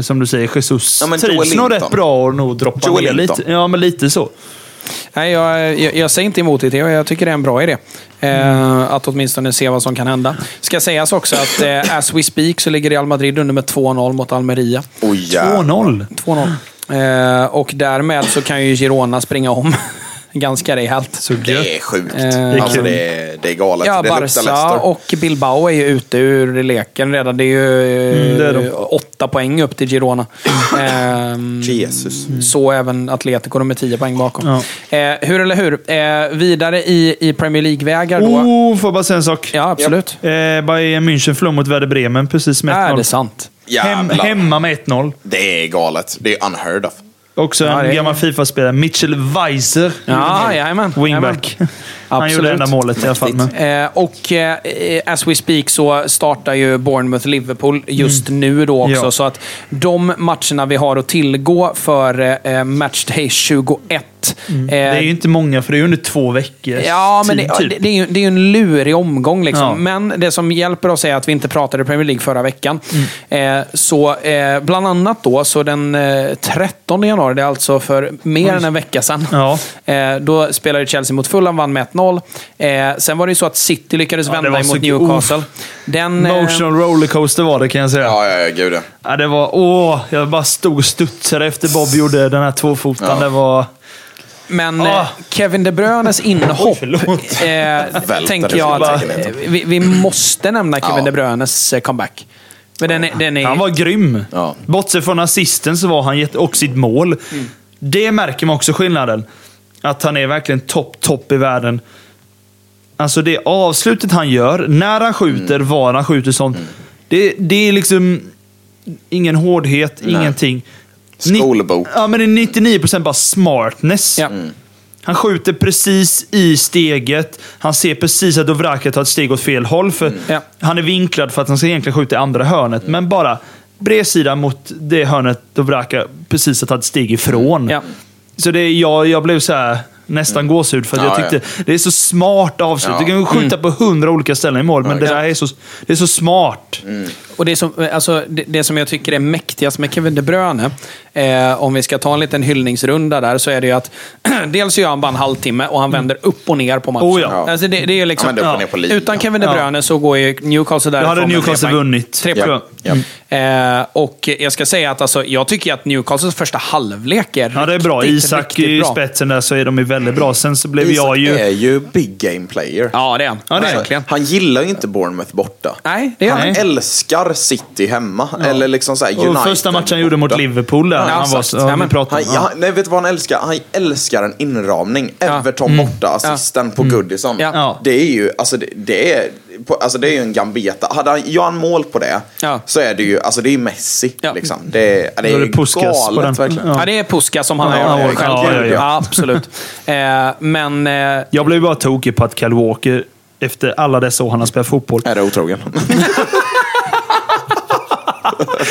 Som du säger, Jesus Ja, trivs nog rätt bra och nog droppa Joel ner lite. Ja, men lite så. Nej, jag, jag, jag säger inte emot det. Jag, jag tycker det är en bra idé. Eh, att åtminstone se vad som kan hända. Ska sägas också att eh, as we speak så ligger Real Madrid under med 2-0 mot Almeria. Oh, jävlar. 2-0. 2-0. Eh, och därmed så kan ju Girona springa om ganska rejält. Så. Det är sjukt. Eh, alltså kul. det är, det är galet. Ja, det Barca och Bilbao är ju ute ur leken redan. Det är ju eh, Mm, det är de. åtta poäng upp till Girona. Ehm, Jesus. Så även Atletico, de är 10 poäng bakom. Ja. Eh, hur eller hur? Eh, vidare i, i Premier League-vägar då. Oh, får jag bara säga en sak? Ja, absolut. Eh, Bayern München förlorade mot Werder Bremen precis med Är 1-0. det sant? Hem, hemma med 1-0. Det är galet. Det är unheard of. Också Ja, en är- gammal Fifa-spelare, Mitchell Weiser. Ja, jajamän. Wingback. Han gjorde enda målet i alla fall. Men. Eh, och eh, as we speak så startar ju Bournemouth-Liverpool just nu då också. Mm. Ja. Så att de matcherna vi har att tillgå för eh, matchday 21. Mm. Det är ju inte många, för det är ju under två veckor. Ja, men det, typ. det, det, är ju, det är ju en lurig omgång. Liksom. Ja. Men det som hjälper oss är att vi inte pratade Premier League förra veckan. Mm. Eh, så eh, bland annat då, så den eh, 13 januari, det är alltså för mer än en vecka sedan. Ja. Eh, då spelade Chelsea mot Fulham, vann med 1-0. Eh, sen var det ju så att City lyckades Ja, det vända var emot så- Newcastle. Den, eh, Emotional rollercoaster var det kan jag säga. Ja, ja, ja, gud ja. Ja, det var... Åh, jag bara stod och studsade efter Bob gjorde den här tvåfotan. Ja. Det var... Men Ah. eh, Kevin De Bruynes inhopp, eh, tänker jag att eh, vi, vi måste nämna Kevin Ja. De Bruynes eh, comeback. Men den är, den är, Han var grym. Ja. Bortsett från assisten så var han jätte... och sitt mål. Det märker man också skillnaden. Att han är verkligen topp, topp i världen. Alltså det avslutet han gör, när han skjuter, var han skjuter sånt. Det, det är liksom ingen hårdhet, ingenting. Ni- Skolbok. Ja, men det är 99% bara smartness. Ja. Han skjuter precis i steget. Han ser precis att Dovraka tar ett steg åt fel håll. För Ja. Han är vinklad för att han ska egentligen skjuta i andra hörnet. Men bara bredsida mot det hörnet Dovraka precis har tagit steg ifrån. Ja. Så det, jag, jag blev så här... nästan gåshud. För att Ja, jag tyckte det är så smart avslut. Ja. Du kan ju skjuta på hundra olika ställen i mål, men det där är så, det är så smart. Och det som, alltså, det, det som jag tycker är mäktigast med Kevin De Bruyne, eh, om vi ska ta en liten hyllningsrunda där, så är det ju att dels gör han bara en halvtimme och han vänder upp och ner på matchen. Oh ja. alltså, det, det är liksom, linan. Utan Kevin De Ja. Bruyne så går ju Newcastle Då därifrån hade med tre Newcastle vunnit. Tre Ja. poäng. Ja. Eh, och jag ska säga att alltså, jag tycker att Newcastles första halvlek är Ja, det är bra. riktigt, Isak riktigt i spetsen där så är de ju väldigt bra. Sen så blev Isak jag ju... är ju big game player. Ja, det är han. Ja, det är han. Verkligen. Han gillar ju inte Bournemouth borta. Nej, det är han. Han Nej. Älskar City hemma. Eller liksom så här United Och första matchen han gjorde mot. Liverpool där. Ja, han var ja, Ja, men- pratade Han, ja, nej, vet du vad han älskar? Han älskar en inramning. Ja. Everton borta, assisten på Goodison. Ja. Ja. Det är ju, alltså det, det är, på- alltså det är ju en gambeta. Hade han, gör han mål på det, Ja. så är det ju, alltså det är Messi. Ja. Liksom. Det, är- det är är det ju Puskas på den. galet verkligen. Ja, det är Puska som han Ja, har ja, gjort. ja, ja, ja. absolut. Eh, men... Eh, Jag blev bara tokig på att Kyle Walker, efter alla dessa år han har spelat fotboll. Är det otrogen?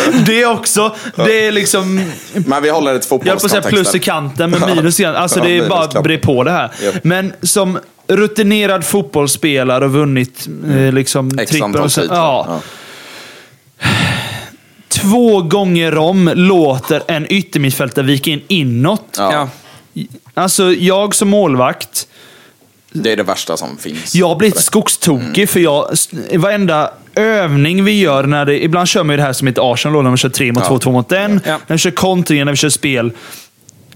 Det också. Det är liksom... Men vi håller ett Jag höll på att säga plus i kanten, men minus i kanten. Alltså det är bara bre på det här. Men som rutinerad fotbollsspelare och vunnit eh, liksom X trippel och ja. Ja. Två gånger om låter en yttermittfältare vika in inåt. Ja. Alltså, jag som målvakt, Det är det värsta som finns. jag blir lite skogstokig för jag, varenda övning vi gör, när det, ibland kör man ju det här som ett Arsenal, när man kör tre mot Ja. två, två mot en. Ja. När vi kör kontringar, när vi kör spel.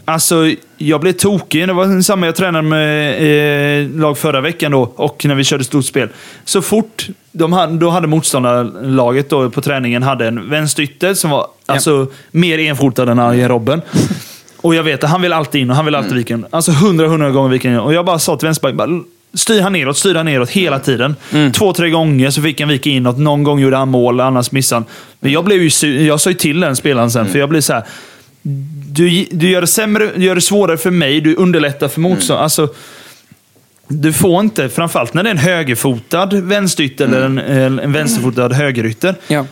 Alltså, jag blev tokig. Det var samma jag tränade med eh, lag förra veckan då, och när vi körde stort spel. Så fort de hade, då hade motståndarlaget då på träningen hade en vänsterytter som var alltså, mer enfotad än Arjen Robben. Och jag vet att han vill alltid in och han vill alltid vika in. Alltså hundra, hundra gånger vika in. Och jag bara sa till vänsterbacken, styr han neråt, styr han neråt hela tiden. Två, tre gånger så fick han vika inåt. Någon gång gjorde han mål, annars missade han. Men jag blev ju. Jag sa ju till den spelaren sen, för jag blev så här. Du, du, gör det sämre, du gör det svårare för mig, du underlättar för motståndaren. Alltså, du får inte, framförallt när det är en högerfotad vänsterytter eller en, en vänsterfotad högerytter. Ja.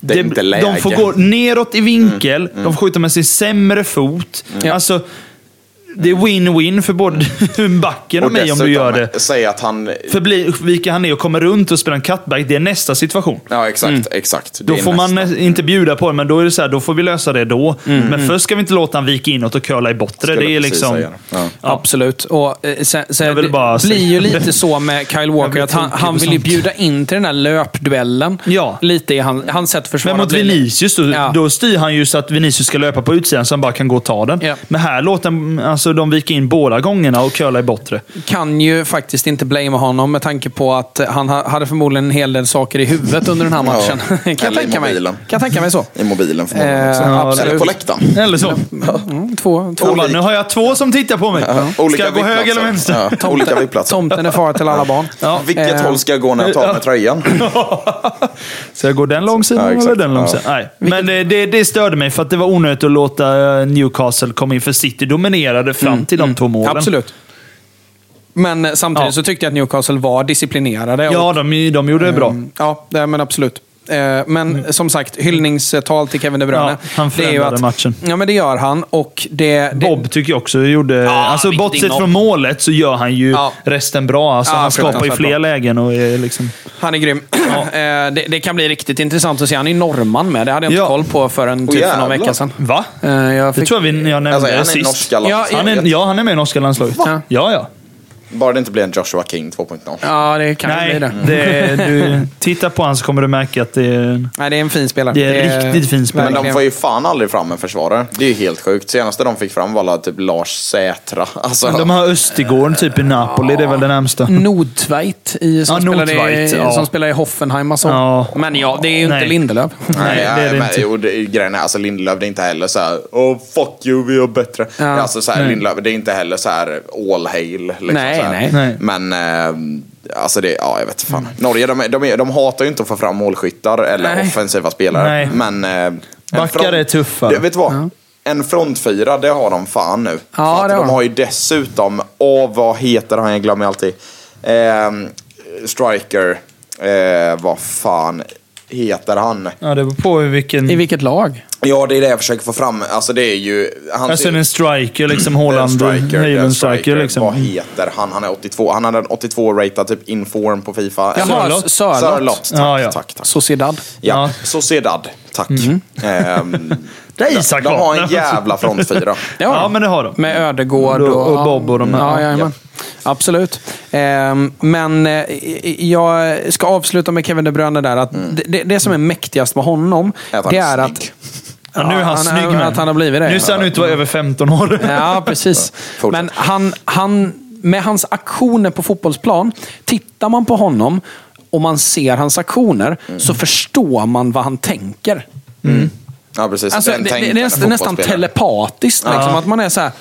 Det är inte läge. De får gå neråt i vinkel, de får skjuta med sin sämre fot. Ja. Alltså, det är win-win för både backen och, mig om du gör det. säg att han... För bli, viker han ner och kommer runt och spelar en cutback, det är nästa situation. Ja, exakt. exakt. Det Då får man nästa. nä- inte bjuda på det, men då är det så här, då får vi lösa det då. Men först ska vi inte låta han vika inåt och curla i bortre. Det är liksom... säga. Ja. Absolut. Och, eh, sen, sen, Jag vill det bara blir säga- ju lite så med Kyle Walker, att han, han vill ju bjuda in till den här löpduellen. Ja. Lite i han, hans sätt att försvara. Men mot Vinicius, då, Ja. då styr han ju så att Vinicius ska löpa på utsidan så han bara kan gå och ta den. Ja. Men här låter han, alltså, de vika in båda gångerna och curla i bortre. kan ju faktiskt inte blamea honom med tanke på att han ha- hade förmodligen en hel del saker i huvudet under den här Ja. matchen. kan, jag tänka mig. kan jag tänka mig så. I mobilen förmodligen Eh, absolut. Eller på läktaren. Eller så. Mm, två, två. Bara, nu har jag två som tittar på mig. Ska Olika jag gå höger eller vänster? Ja, olika vipplatser. Tomten är far till alla barn. Ja. Vilket Eh, håll ska jag gå när jag tar med tröjan? Ska jag gå den långsidan Ja, eller den långsidan? Nej. Men det, det, det störde mig för att det var onödigt att låta eh, Newcastle komma in, för City dominerade fram till de två målen. Absolut. Men samtidigt Ja. så tyckte jag att Newcastle var disciplinerade. och- Ja, de, de gjorde det bra. Mm, Ja, det, men absolut. Eh, Men som sagt, hyllningstal till Kevin De Bruyne. Ja, han det är ju förändrade matchen. Ja, men det gör han. Och det, det, Bob tycker jag också gjorde... alltså vilket bortsett från målet så gör han ju Ja. resten bra. Alltså, Ja, han skapar ju fler bra. lägen och är liksom... Han är grym. Eh, det, det kan bli riktigt intressant att se. Han är norrman med. Det hade jag inte Ja. koll på förrän typ för någon vecka sedan. Va? Eh, Jag Det fick, tror jag vi, jag nämnde Alltså, är han i sist. norska Ja? Han är, ja, han är med i norska landslaget. Va? Ja, ja. Bara det inte blir en Joshua King 2.0. ja, det kan Nej, bli det. det, du, titta på honom så kommer du märka att det är... Nej, det är en fin spelare. Det är riktigt fin spelare. Men de får ju fan aldrig fram en försvarare. Det är ju helt sjukt. Senaste de fick fram var typ Lars Sätra. Alltså, De har Östergård typ i Napoli, det är väl det närmsta. Nordtveit i, som, Ja, spelade i, Nordtveit, ja. som spelar i Hoffenheim och så. Ja. Men ja, det är ju inte Nej. Lindelöf. Nej, det är det men, inte. Jo, det, grejen är, alltså Lindelöf, det är inte heller så här, oh fuck you, vi är bättre. Ja. Alltså så här. Lindelöf, det är inte heller så här all hail. Liksom, Nej, nej. Nej. Men, eh, alltså det, ja jag vet fan. Norge, de, de, de hatar ju inte att få fram målskyttar eller Nej. offensiva spelare. Nej. Men... Eh, en Backar är tuffare. Det, vet du vad? En frontfyra, det har de fan nu. Ja, För att det har de de. har ju dessutom, åh vad heter han, jag glömmer alltid. Eh, striker, eh, vad fan heter han? Ja, det beror på i vilken... I vilket lag? Ja, det är det jag försöker få fram. Alltså det är ju... Han Alltså en striker, liksom en Haaland. striker, Haaland en striker, striker. liksom. Vad heter han? Han är 82. Han hade en 82-ratad typ inform på Fifa. Jaha, Sörlott. Sörlott. Tack, Ja, ja. tack, tack. Sociedad. Ja, Ja. Sociedad. Tack. Ehm, Det är Isak de har en jävla frontfyra. Ja, men det har de. Med Ödegård Och- och, och Bob och de här. Ja, jajamän. Absolut. Ehm, men eh, jag ska avsluta med Kevin De Bruyne där. Att det, det, det som är mäktigast med honom, Är att han det är att... Ja, nu är han Ja, snygg han- med. att han har blivit det. Nu ser han ut att vara över 15 år. Ja, precis. Men han, han, med hans aktioner på fotbollsplan, tittar man på honom och man ser hans aktioner, Mm. så förstår man vad han tänker. Ja, precis. Alltså, det, det, är nästan, telepatiskt. Liksom, att man är så här,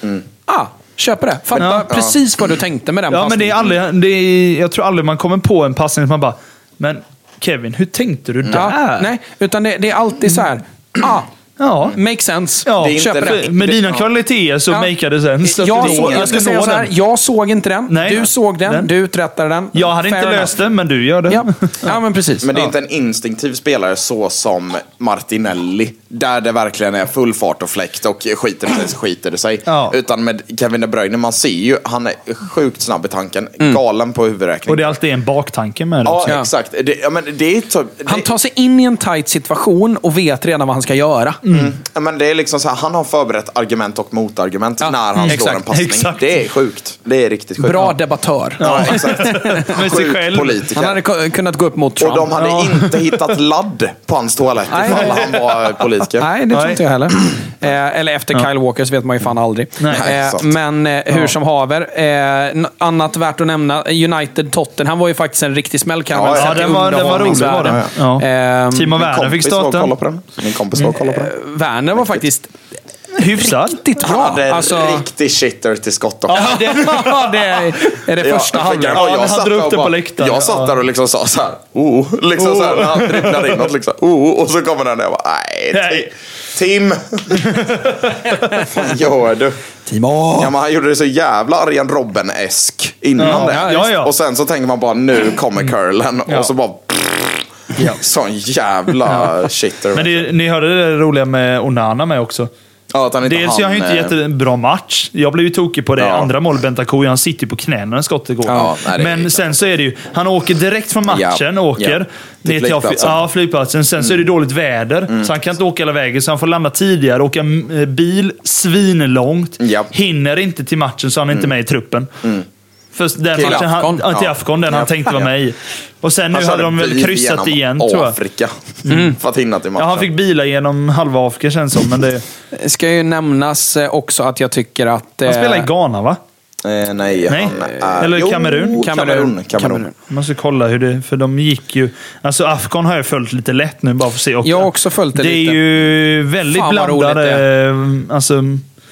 ah, köper det. Fattar Ja. precis vad du tänkte med den Ja, men det är passningen. aldrig, det är, jag tror aldrig man kommer på en passning som man bara, men Kevin, hur tänkte du där? Ja, nej, utan det, det är alltid så här, ah, Ja. makes sense. Ja, Det är inte köper det. det. Med dina kvaliteter så Ja. makear det sen. Så att Jag, att jag, ska säga så här, den. jag såg inte den. Nej. du såg den, Den. du uträttade den. Jag hade inte Fair löst enough. det, men du gör det. Ja, ja men precis. Men det är inte en instinktiv spelare så som Martinelli. Där det verkligen är full fart och fläkt och skiter det sig så skiter det sig. Ja. Utan med Kevin De Bruyne, man ser ju, han är sjukt snabb i tanken. Galen på huvudräkning. Och det är alltid en baktanke med det Ja, också. Exakt. Det, ja, men det är typ, det, Han tar sig in i en tight situation och vet redan vad han ska göra. Ja, men det är liksom så här, han har förberett argument och motargument Ja, när han slår exakt, en passning. exakt. Det är sjukt. Det är riktigt sjukt. Bra debattör. Ja, exakt. Sjuk politiker. Han hade ku- kunnat gå upp mot Trump. Och de hade Ja. inte hittat ladd på hans toalett Nej. ifall han var politiker. Nej, det tror inte jag heller. Eh, eller efter Kyle Walker så vet man ju fan aldrig. Nej, eh, men eh, hur som haver. Eh, annat värt att nämna. United Tottenham var ju faktiskt en riktig smällkaramell. Ja, ja, sett i den var- den var rolig, var den. underhållningsvärde. Ja. Eh, Timo Min Werner fick starta. Min kompis var och kollade på den. Werner var faktiskt Hyfsad. riktigt Han bra. hade Alltså, riktig shitter till skott också. ja, det, det är, är det Ja, första för halvlek. Ja, jag han satt upp det på läktaren. Jag satt där och liksom sa så här, oh, liksom så här, när han dribblade inåt liksom, oh, och så kommer den där och jag bara, nej, Nej. Tim. Vad gör du? Timo! Ja, men han gjorde det så jävla Arjen Robben-esk innan Ja, det. ja, ja. Och sen så tänker man bara, nu kommer curlen. Ja. Och så bara, sån jävla shitter. Men det, ni hörde det roliga med Onana med också. ja, att han inte Dels hann, gör han ju inte eh, jättebra match. Jag blev ju tokig på det. Ja. Andra mål, Bentancur, han sitter ju på knäna när skottet går. Ja, nej, Men sen så är det ju, han åker direkt från matchen, Ja, åker ja. ner Till till flygplatsen. ja, flygplatsen. Sen så är det dåligt väder, så han kan inte åka hela vägen. Så han får landa tidigare, åka eh, bil svinlångt. Ja. Hinner inte till matchen, så han är inte med i truppen. Först den Till matchen, han, Afcon. ja, till. Afcon, den Ja. han tänkte vara med i. Och sen nu Han hade de väl kryssat igen, tror jag. Afrika. För att hinna till matchen. Ja, han fick bila genom halva Afrika känns som, men det... ska ju nämnas eh, också att jag tycker att... Han eh, spelar i Ghana, va? Eh, nej, Nej. han är... Eller Kamerun. Kamerun. Kamerun. Jag måste kolla hur det... För de gick ju... Alltså Afghan har jag följt lite lätt nu bara för att se. Och Jag har också följt det det lite. är ju väldigt Fan, vad blandade... roligt Alltså,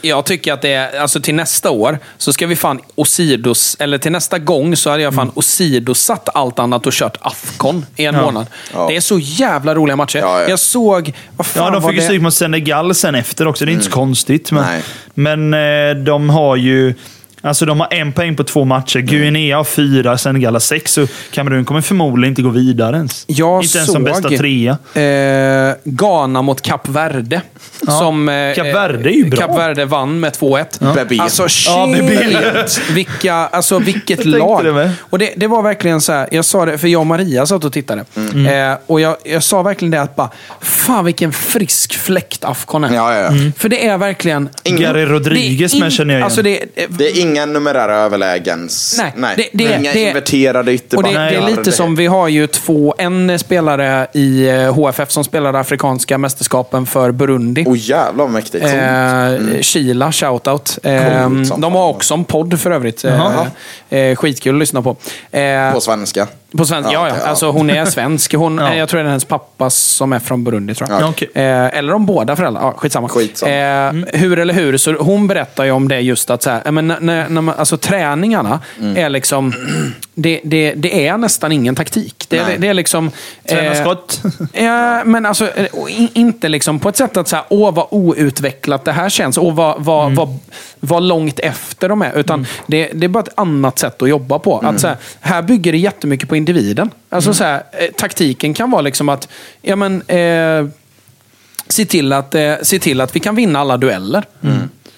Jag tycker att det är, alltså till nästa år så ska vi fan osidos, eller till nästa gång så hade jag fan osidosatt allt annat och kört Afcon i en Mm. Ja. månad. Ja. Det är så jävla roliga matcher. Ja, ja. Jag såg, vad fan ja, de fick ju stryk mot Senegal sen efter också. Det är inte så konstigt. Men, Nej. men eh, de har ju... Alltså de har en poäng på två matcher. Guinea har fyra, Senegal har sex. Så Kamerun kommer förmodligen inte gå vidare ens. Jag inte ens som bästa trea. Eh, Ghana mot Kap Verde. Som, eh, Kap Verde är ju bra. Kap Verde vann med 2-1. Bebé. Alltså Ja, Bebé. shit! Vilka, alltså vilket lag. det. Och det, det var verkligen så här, jag sa det, för jag och Maria satt och tittade. Mm. Eh, och jag, jag sa verkligen det att bara, fan vilken frisk fläkt Afcon är. Ja, ja, ja. Mm. För det är verkligen... Gary Rodriguez med känner jag igen. Alltså det, Det är inga numerära överlägens... Nej, Nej. det- det- inga det- inverterade Och det, ytterbackar. det är lite som, vi har ju två, en spelare i eh, HFF som spelade Afrikanska mästerskapen för Burundi. Åh jävlar vad mäktigt. Eh, Kila, shoutout. Eh, de har också en podd för övrigt. Eh, eh, skitkul att lyssna på. Eh, På svenska. på svenska, ja, Ja, ja. Alltså, hon är svensk. Hon, Ja. eh, Jag tror det är hennes pappa som är från Burundi. Tror jag. Ja, okej. Eh, eller om båda föräldrarna. Ja, skitsamma. Skitsamma. Eh, Hur eller hur. Så hon berättar ju om det just att så här, eh, men när, när, när man, alltså, träningarna Mm. är liksom... Det, det, det är nästan ingen taktik. Det, det, det är liksom... Träna eh, skott. Ja, men alltså eh, in, inte liksom på ett sätt att säga, åh vad outvecklat det här känns. Åh vad, vad, vad, vad långt efter de är. Utan det, det är bara ett annat sätt att jobba på. Att, så här, här bygger det jättemycket på individen. Alltså, så här, eh, taktiken kan vara liksom att, ja men, eh, se till, att, eh, se till att vi kan vinna alla dueller.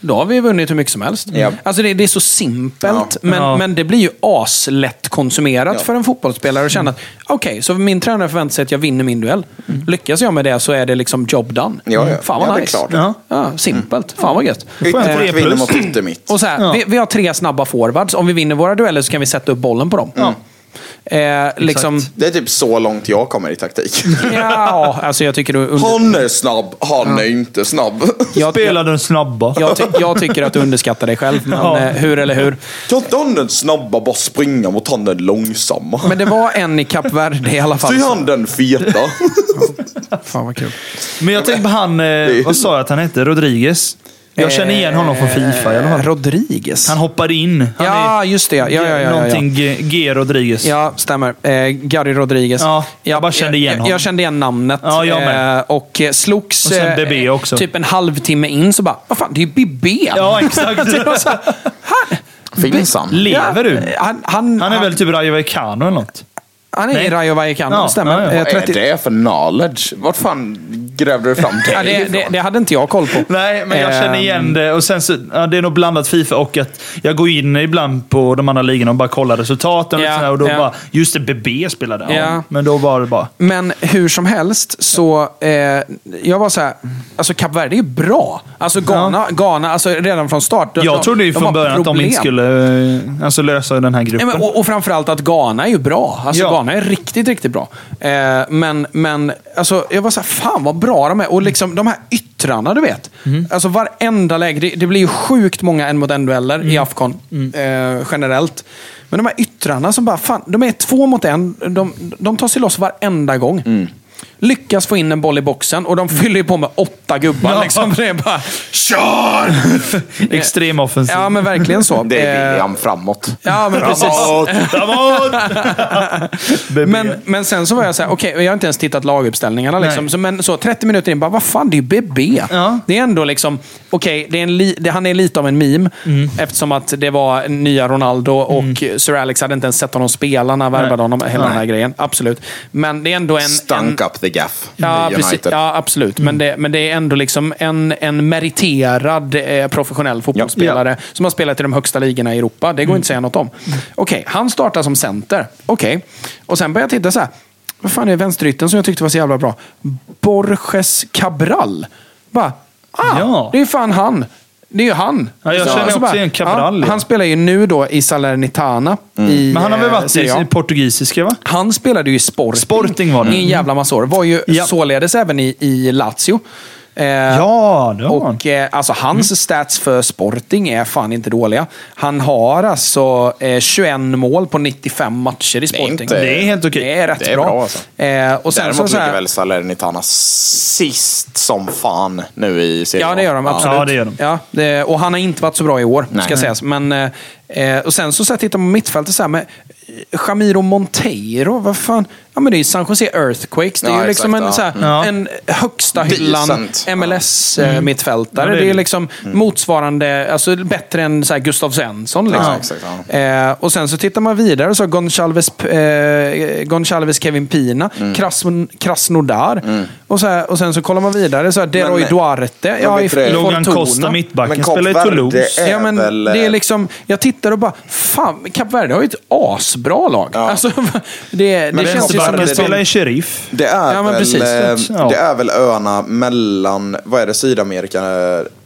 Då har vi vunnit hur mycket som helst. Ja. Alltså det, det är så simpelt, Ja. men, Ja. men det blir ju aslätt konsumerat Ja. för en fotbollsspelare att känna att okej, så min tränare förväntar sig att jag vinner min duell. Lyckas jag med det så är det liksom job done. Ja, ja. Fan vad Ja, det är nice. klart. Ja. Ja, simpelt. Fan vad gött. Ytterback vinner mot yttermitt. och så här, Ja. vi, vi har tre snabba forwards. Om vi vinner våra dueller så kan vi sätta upp bollen på dem. Eh, liksom, Det är typ så långt jag kommer i taktik. ja, alltså jag tycker du... Under, Han är snabb, han är inte snabb. jag, Spela jag, den snabba. jag, ty, jag tycker att du underskattar dig själv, men Ja. eh, hur eller hur. Kan inte han den snabba bara springa mot han den långsamma? Men det var en i Kap Verde i alla fall. Så är han den feta. Fan vad kul. Men jag tänkte på han, eh, vad sa jag att han hette? Rodriguez? Jag känner igen honom från Fifa i alla Eh, fall. Rodriguez. Han hoppade in. Han ja, just det. Ja, ja, ja, ja, ja. Någonting G, G Rodriguez. Ja, stämmer. Eh, Gary Rodriguez. Ja, jag bara kände igen jag, honom. jag kände igen namnet. Ja, jag med. Eh, och eh, slogs Och sen eh, Bébé också. typ en halvtimme in så bara, vad fan, det är ju Bibé. Ja, exakt. Det var så här, Finns han? Lever du? han, han, Han är väl typ Rayo Vallecano eller något? Han är i Nej. Rayo Vallecano, Ja, stämmer. ja, ja. Eh, Vad är 30 det för knowledge? Vart fan grävde du fram det Ja, det, det, ifrån? det hade inte jag koll på. Nej, men jag Ehm. känner igen det. Och sen så, ja, det är nog blandat Fifa och att jag går in ibland på de andra ligorna och bara kollar resultaten. och, Ja, sådär, och då ja. bara, just det, BB spelade. Ja. Ja. Men då var det bara... Men hur som helst, så eh, jag var så här, alltså Kap Verde är bra. Alltså Ghana, Ghana alltså redan från start. Jag de- trodde ju från början att de problem. inte skulle eh, alltså, lösa den här Ja, gruppen. men, och, och framförallt att Ghana är ju bra. Alltså Ja. Ghana är riktigt, riktigt bra. Eh, men men alltså, jag var så här, fan vad bra de är. Och liksom de här yttrarna, du vet. Mm. Alltså varenda läge. Det, det blir ju sjukt många en mot en-dueller Mm. i Afcon. Eh, generellt. Men de här yttrarna som bara, fan, de är två mot en. De, de tar sig loss varenda gång. Mm. Lyckas få in en boll i boxen och de fyller ju på med åtta gubbar. Ja. Liksom. Det är bara, kör! Extrem offensiv. Ja, men verkligen så. Det är Eh, William framåt. Ja, men precis. BB. Men, men sen så var jag så här, okej, jag har inte ens tittat laguppställningarna. Liksom. Nej. Så, men så 30 minuter in, bara, vad fan, det är ju BB. Ja. Det är ändå liksom, okej, det är en li, det, han är lite av en meme. Mm. Eftersom att det var nya Ronaldo och Sir Alex hade inte ens sett honom spela när han värvade Nej. honom. Hela den här Nej. grejen. Absolut. Men det är ändå en... en Stunk up the gaff. Ja, i precis. United. ja absolut. Mm. Men, det, men det är ändå liksom en, en meriterad eh, professionell fotbollsspelare som har spelat i de högsta ligorna i Europa. Mm. Det går inte att säga något om. Okej, han startar som center. Okej. Och sen börjar jag titta så här. Vad fan är vänsterytten som jag tyckte var så jävla bra? Borges Cabral. Bara, ah, Ja. det är fan han. Det är ju han. Ja, jag känner så också igen Cabral, Ja, han spelar ju nu då i Salernitana. I, Men han har väl eh, varit i, i portugisiska, va? Han spelade ju i Sporting, Sporting var det. i en jävla massa år. Var ju Ja. således även i, i Lazio. Eh, Ja, det har han. och eh, alltså hans stats för Sporting är fan inte dåliga. Han har alltså eh, 21 mål på 95 matcher i Sporting. inte- Det är helt okej. Det är rätt Det är bra. bra, alltså. eh, och sen så, Däremot så ligger här, väl Salernitana sist som fan nu i serien. Ja, det gör de absolut. Ja, det gör de. Ja, det, och han har inte varit så bra i år, Nej. ska sägas. Men, eh, eh, och sen så, så här, tittar man på mittfältet så här med Jamiro Monteiro, vad fan? Ja, men det är San Jose Earthquakes. Det är Ja, ju liksom exakt, en, ja. så här, Ja. en högsta hyllan. MLS-mittfältare. Ja, det är det det. liksom motsvarande, alltså bättre än så här, Gustav Svensson. Liksom. Ja, exakt, ja. Eh, och sen så tittar man vidare så har Gonçalves, eh, Gonçalves Kevin Pina, Mm. Krasn, Krasnodar. Och, så här, och sen så kollar man vidare, så här, Deroy Men, Duarte. Ja, i det? Logan. Costa, mittbacken, spelar i Toulouse. är- Ja, men väl, det är liksom, jag tittar och bara, fan, Kap Verde har ju ett asbra lag. Ja. Alltså, det, det Men känns som en spelar i sån... Sheriff. Det är, Ja, men väl, precis. eh, Ja. det är väl öarna mellan, vad är det, Sydamerika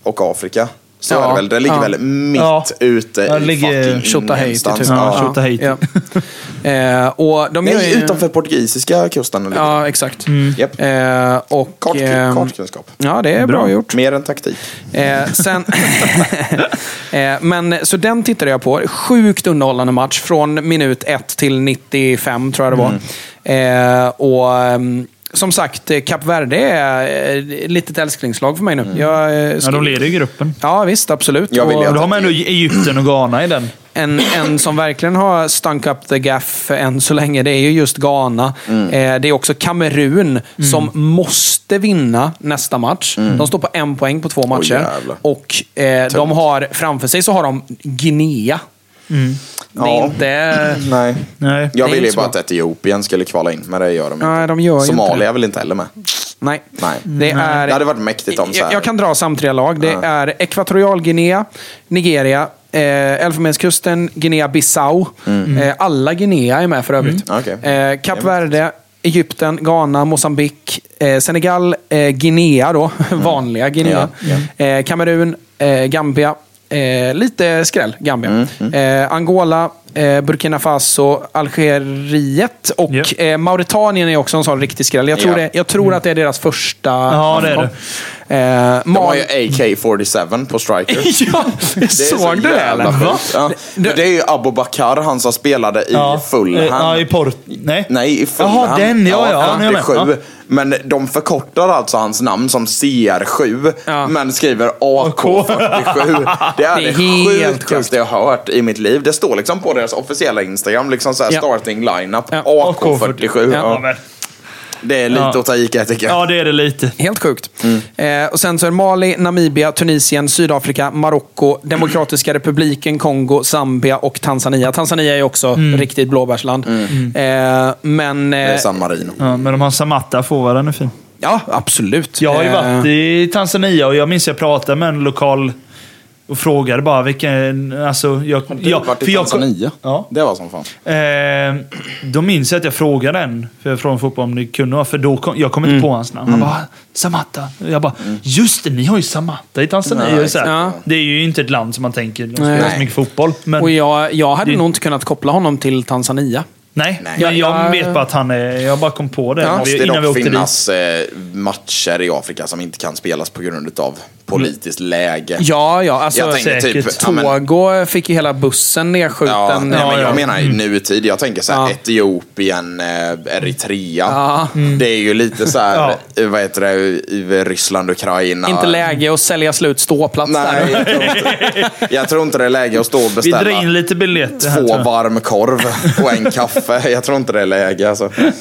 och Afrika? Så Ja, är det väl. Det ligger ja. väl mitt Ja. ute Ja, i det ligger fucking Tjotahejti, ingenstans. typ. Ja, Ja. Eh, och de Nej, ju- utanför portugisiska kusten. Ja, exakt. Japp. Eh, och, Kart, ehm, kartkunskap. Ja, det är bra, Bra. gjort. Mer än taktik. Eh, sen, eh, men, så den tittade jag på. Sjukt underhållande match från minut 1 till 95, tror jag det var. Eh, och ehm, som sagt, eh, Kap Verde är eh, ett litet älsklingslag för mig nu. Jag, eh, Ja, ska- de leder ju gruppen. Ja, visst. Absolut. Jag vill Och då har man ändå Egypten och Ghana i den. en, en som verkligen har stunk up the gaff än så länge, det är ju just Ghana. Mm. Eh, det är också Kamerun som måste vinna nästa match. De står på en poäng på två matcher. jävlar. och eh, de har, framför sig så har de Guinea. Det är Ja. inte... Nej. Nej. Jag ville ju inte bara att Etiopien skulle kvala in, men det gör de inte. Nej, de gör inte Somalia det. är väl inte heller med? Nej. Nej. Det, är, Det hade varit mäktigt om så här. jag, kan dra samtliga lag. Det är Ekvatorialguinea, Nigeria, eh, Elfenbenskusten, Guinea-Bissau. Eh, alla Guinea är med för övrigt. Mm. Okej. Eh, Kap Verde, Egypten, Ghana, Mosambik, eh, Senegal, eh, Guinea då. Vanliga Guinea. Eh, Kamerun, eh, Gambia. Eh, lite skräll, Gambia. Mm, Eh, Angola, eh, Burkina Faso, Algeriet och Ja. eh, Mauretanien är också en sån riktig skräll. Jag tror, Ja. det, jag tror att det är deras första Ja, det är det. Eh, De har ju AK-47 på striker. ja, Det är så såg du det eller? Ja. Det är ju Abu Bakar, han som spelade i Fulham. Ja, i Port... Nej. Nej, i Fulham. Jaha, den, ja, ja, jag med. 87. Ja. Men de förkortar alltså hans namn som CR7, Ja. men skriver AK47. Det är det, Det är helt sjukaste jag har hört i mitt liv. Det står liksom på deras officiella Instagram, liksom så här Ja. starting lineup, Ja. AK47. Ja. Det är lite Ja. att ta i jag tycka. Ja, det är det lite. Helt sjukt. Mm. Eh, och sen så är Mali, Namibia, Tunisien, Sydafrika, Marocko, Demokratiska republiken Kongo, Zambia och Tanzania. Tanzania är också riktigt blåbärsland. Eh, men... Det är Eh, San Marino. Ja, men de har Samatta, forwarden är fin. ja, absolut. Jag har ju Eh, varit i Tanzania och jag minns jag pratade med en lokal och frågade bara vilken... Alltså, jag, Du har varit i för jag- Tanzania? Ja. Det var som fan. Eh, då minns jag att jag frågade en, för jag frågade fotboll om det kunde vara, för då kom, jag kom inte på hans namn. Han bara, Samatta. Jag bara, just det, ni har ju Samatta i Tanzania. Nej, så här, Ja. Det är ju inte ett land som man tänker, de spelar så mycket fotboll. Men, Och jag, jag hade Det- nog inte kunnat koppla honom till Tanzania. Nej, Nej. jag Jag- vet bara att han är... Jag bara kom på det Ja. måste vi, innan vi dock åkte dit. finnas eh, matcher i Afrika som inte kan spelas på grund av politiskt läge. Ja, ja. Alltså, jag tänker typ... säkert. ja, men- Togo fick ju hela bussen nedskjuten. Ja, nej, Ja, men jag ja. menar i nutid. Jag tänker så här, Ja. Etiopien, eh, Eritrea. Ja. Det är ju lite så här, Ja. eh, vad heter det, Ryssland, Ukraina. Inte läge att sälja slut ståplats Nej, där. jag tror, inte, jag tror inte det är läge att stå och Vi beställa drar in lite biljetter två varm korv och en kaffe. Jag tror inte det är läge. Alltså. Vi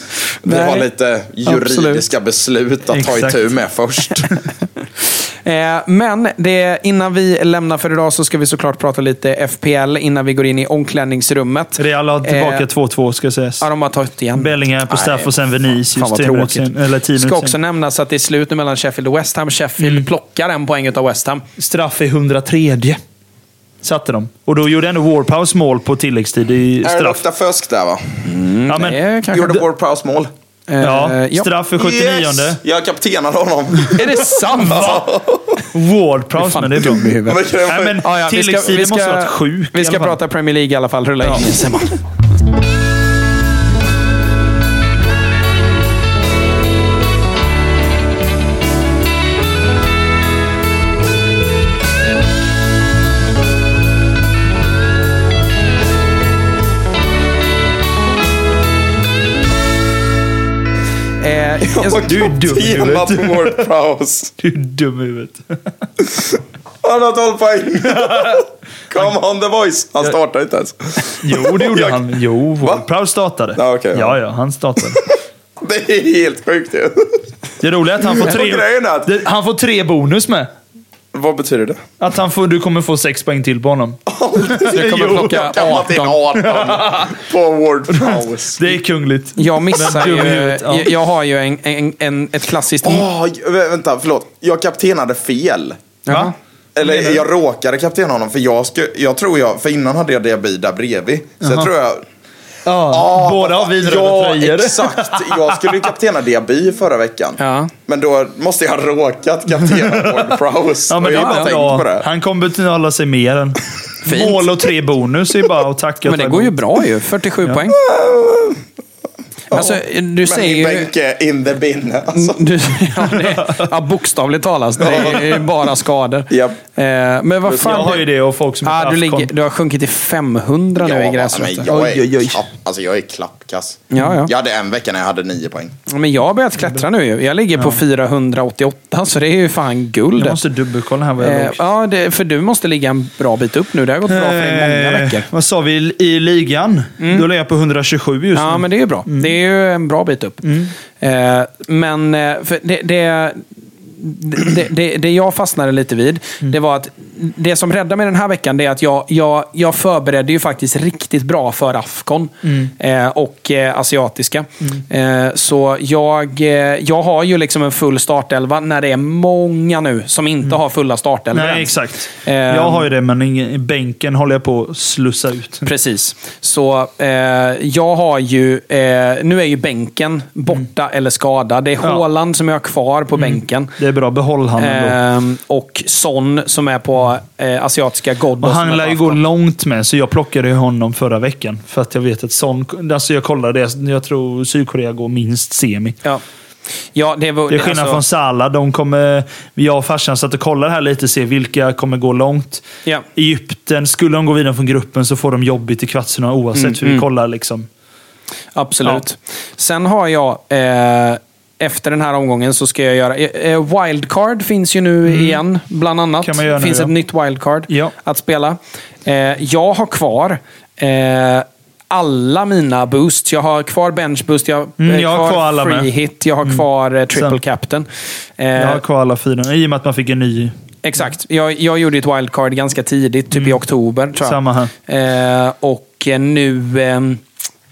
Nej, har lite juridiska beslut att ta Exakt. itu med först. Eh, men det, innan vi lämnar för idag så ska vi såklart prata lite FPL innan vi går in i omklädningsrummet. Real har tillbaka Eh, 2-2 ska sägas. Ja, de har tagit igen. Bellingham på straff och sen Fan Vinicius vad 10 minuter tråkigt. sen. Eller 10 ska också sen. nämnas att det är slut nu mellan Sheffield och West Ham. Sheffield Mm. plockar en poäng av West Ham. Straff i 103. Satte de. Och då gjorde ändå Warpaus mål på tilläggstid i Är det straff. luktar fusk där va? Ja, men, Det kanske... Gjorde Ward Prowse mål? Eh, ja, ja. straff i 79. Yes! Jag kaptenade honom. Är det sant? Wardprowse, Fan, men det är bra. i huvudet. Nej, men Ja, ja, vi ska, tilläggstiden vi ska, måste ha varit sjuk. Vi ska prata Premier League i alla fall. Rulla in Simon. Eh, jag- Du är dum i huvudet. Ward Prowse. Du är dum i huvudet. Han har 12 poäng. Come on the voice. Han startar inte ens. Jo, det gjorde Jag- han. Jo, Wardprowse startade. Ja, okej, ja. ja, ja, han startade. Det är helt sjukt ju. Det roliga är att han får tre, det, han får tre bonus med. Vad betyder det? Att han får, du kommer få sex poäng till på honom. du kommer plocka Kammat in 18. 18 på Ward Prowse. Det är kungligt. Jag missar ju... ja. jag, jag har ju en, en, en, ett klassiskt... Åh, vä- vänta, förlåt. Jag kaptenade fel. Jaha. Eller jag råkade kaptena honom för jag, sku, jag tror jag, för innan hade jag Diaby där bredvid. Så jag tror jag... Ja, Ah, båda har vinröda Ja, tröjor. exakt. Jag skulle ju kaptena Diaby förra veckan. Ja. Men då måste jag ha råkat kaptena Ward Prowse. Ja, men och jag har bara tänkt på det. Han kommer betala sig mer än... Fint. Mål och tre bonus är bara att tacka. Men det går ju bra ju. 47 poäng. Alltså, du Men säger ju... bänk är in the bin. Alltså. Du, ja, det, ja, bokstavligt talat. Det är ju bara skador. Japp. Eh, men vad Jag fan... har ju det och folk som ah, du, ligger, du har sjunkit till 500 nu i men gräsrötter. jag, är Oj, oj, oj. Klapp, alltså jag är klappkass. Ja, ja. Jag hade en vecka när jag hade nio poäng. Men jag har börjat klättra nu. Jag ligger på 488, så det är ju fan guld. Jag måste dubbelkolla här vad jag Eh, låg. ja, det, för du måste ligga en bra bit upp nu. Det har gått bra för dig många Eh, veckor. Vad sa vi i ligan? Då ligger jag på 127 just Ja, nu. men det är ju bra. Det är ju en bra bit upp. Eh, men eh, för det, det, det, det, det jag fastnade lite vid, det var att det som räddar mig den här veckan det är att jag, jag, jag förberedde ju faktiskt riktigt bra för Afcon eh, och eh, asiatiska. Eh, så jag, eh, jag har ju liksom en full startelva när det är många nu som inte har fulla startelvor Nej, än. exakt. Ehm. Jag har ju det, men i bänken håller jag på att slussa ut. Precis. Så eh, jag har ju... Eh, nu är ju bänken borta eller skadad. Det är Ja. Mm. Haaland som jag har kvar på bänken. Är bra. Behåll han. Ehm, och Son som är på eh, asiatiska. Och är han lär ju gå långt med, så jag plockade ju honom förra veckan. För att jag vet att sån... Alltså jag kollade det. Jag tror Sydkorea går minst semi. Ja. Ja, det, var, Det är skillnad alltså- från Salah. De kommer, jag och farsan satt och kollade här lite och se vilka kommer gå långt. Ja. Egypten, skulle de gå vidare från gruppen så får de jobbigt i kvartsfinal oavsett Mm, hur vi kollar. Liksom. Absolut. Sen har jag, eh, efter den här omgången, så ska jag göra... Eh, eh, wildcard finns ju nu igen, bland annat. Mm. Kan man göra Det nu, finns ja. ett nytt wildcard Ja. att spela. Eh, jag har kvar alla mina boosts. Jag har kvar bench boost, jag, Mm, eh, jag har kvar alla free med. Mm. hit, jag har kvar eh, triple Sen- captain. Jag har kvar alla fyra. I och med att man fick en ny. Exakt. Jag, jag gjorde ett wildcard ganska tidigt, typ i oktober. Tror jag. Samma här. Och nu,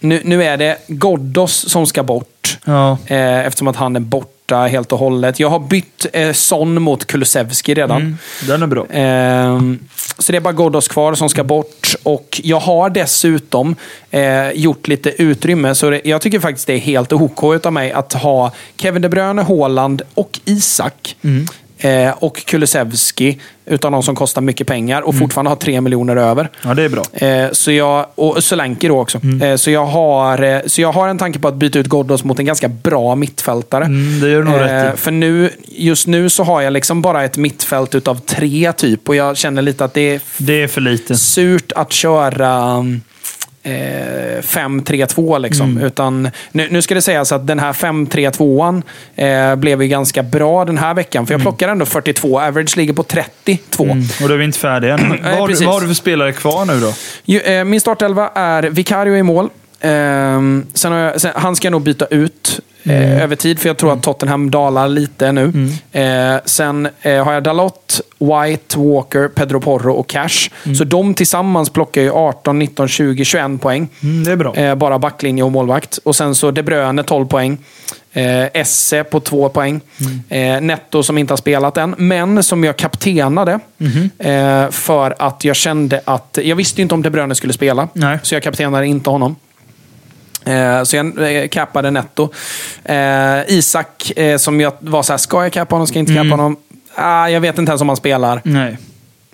nu, nu är det Ghoddos som ska bort. Ja. Eh, eftersom att han är borta helt och hållet. Jag har bytt eh, Son mot Kulusevski redan. Mm, den är bra. Ehm, så det är bara Ghoddos kvar som ska bort. Och jag har dessutom eh, gjort lite utrymme. Så det, jag tycker faktiskt det är helt OK utav mig att ha Kevin De Bruyne, Haaland och Isak. Eh, och Kulusevski, utav de som kostar mycket pengar och fortfarande har tre miljoner över. Ja, det är bra. Eh, så jag, och Solanke då också. Eh, så, jag har, eh, så jag har en tanke på att byta ut Ghoddos mot en ganska bra mittfältare. Mm, det gör du nog rätt i. För nu, just nu så har jag liksom bara ett mittfält utav tre typ. Och jag känner lite att det är Det är för lite. surt att köra eh, 5-3-2 liksom. Mm. Utan, nu, nu ska det sägas att den här 5-3-2an eh, blev ju ganska bra den här veckan. För jag plockar ändå 42. Average ligger på 32. Mm. Och då är vi inte färdiga än. vad, har vad har du för spelare kvar nu då? Ju, eh, min startelva är Vicario i mål. Ehm, sen har jag, sen, han ska jag nog byta ut eh, över tid, för jag tror att Tottenham dalar lite nu. Eh, sen eh, har jag Dalot, White, Walker, Pedro Porro och Cash. Så de tillsammans plockar ju 18, 19, 20, 21 poäng. Mm, det är bra. Eh, bara backlinje och målvakt. Och sen så De Bruyne 12 poäng. Eh, Esse på 2 poäng. Mm. Eh, Netto som inte har spelat än, men som jag kaptenade. Mhm. Eh, för att jag kände att... Jag visste inte om De Bruyne skulle spela. Nej. Så jag kaptenade inte honom. Eh, Så jag eh, netto. Eh, Isak, eh, som jag var så här, ska jag cappa honom, ska jag inte cappa Mm. honom? Ah, jag vet inte ens om han spelar. Nej.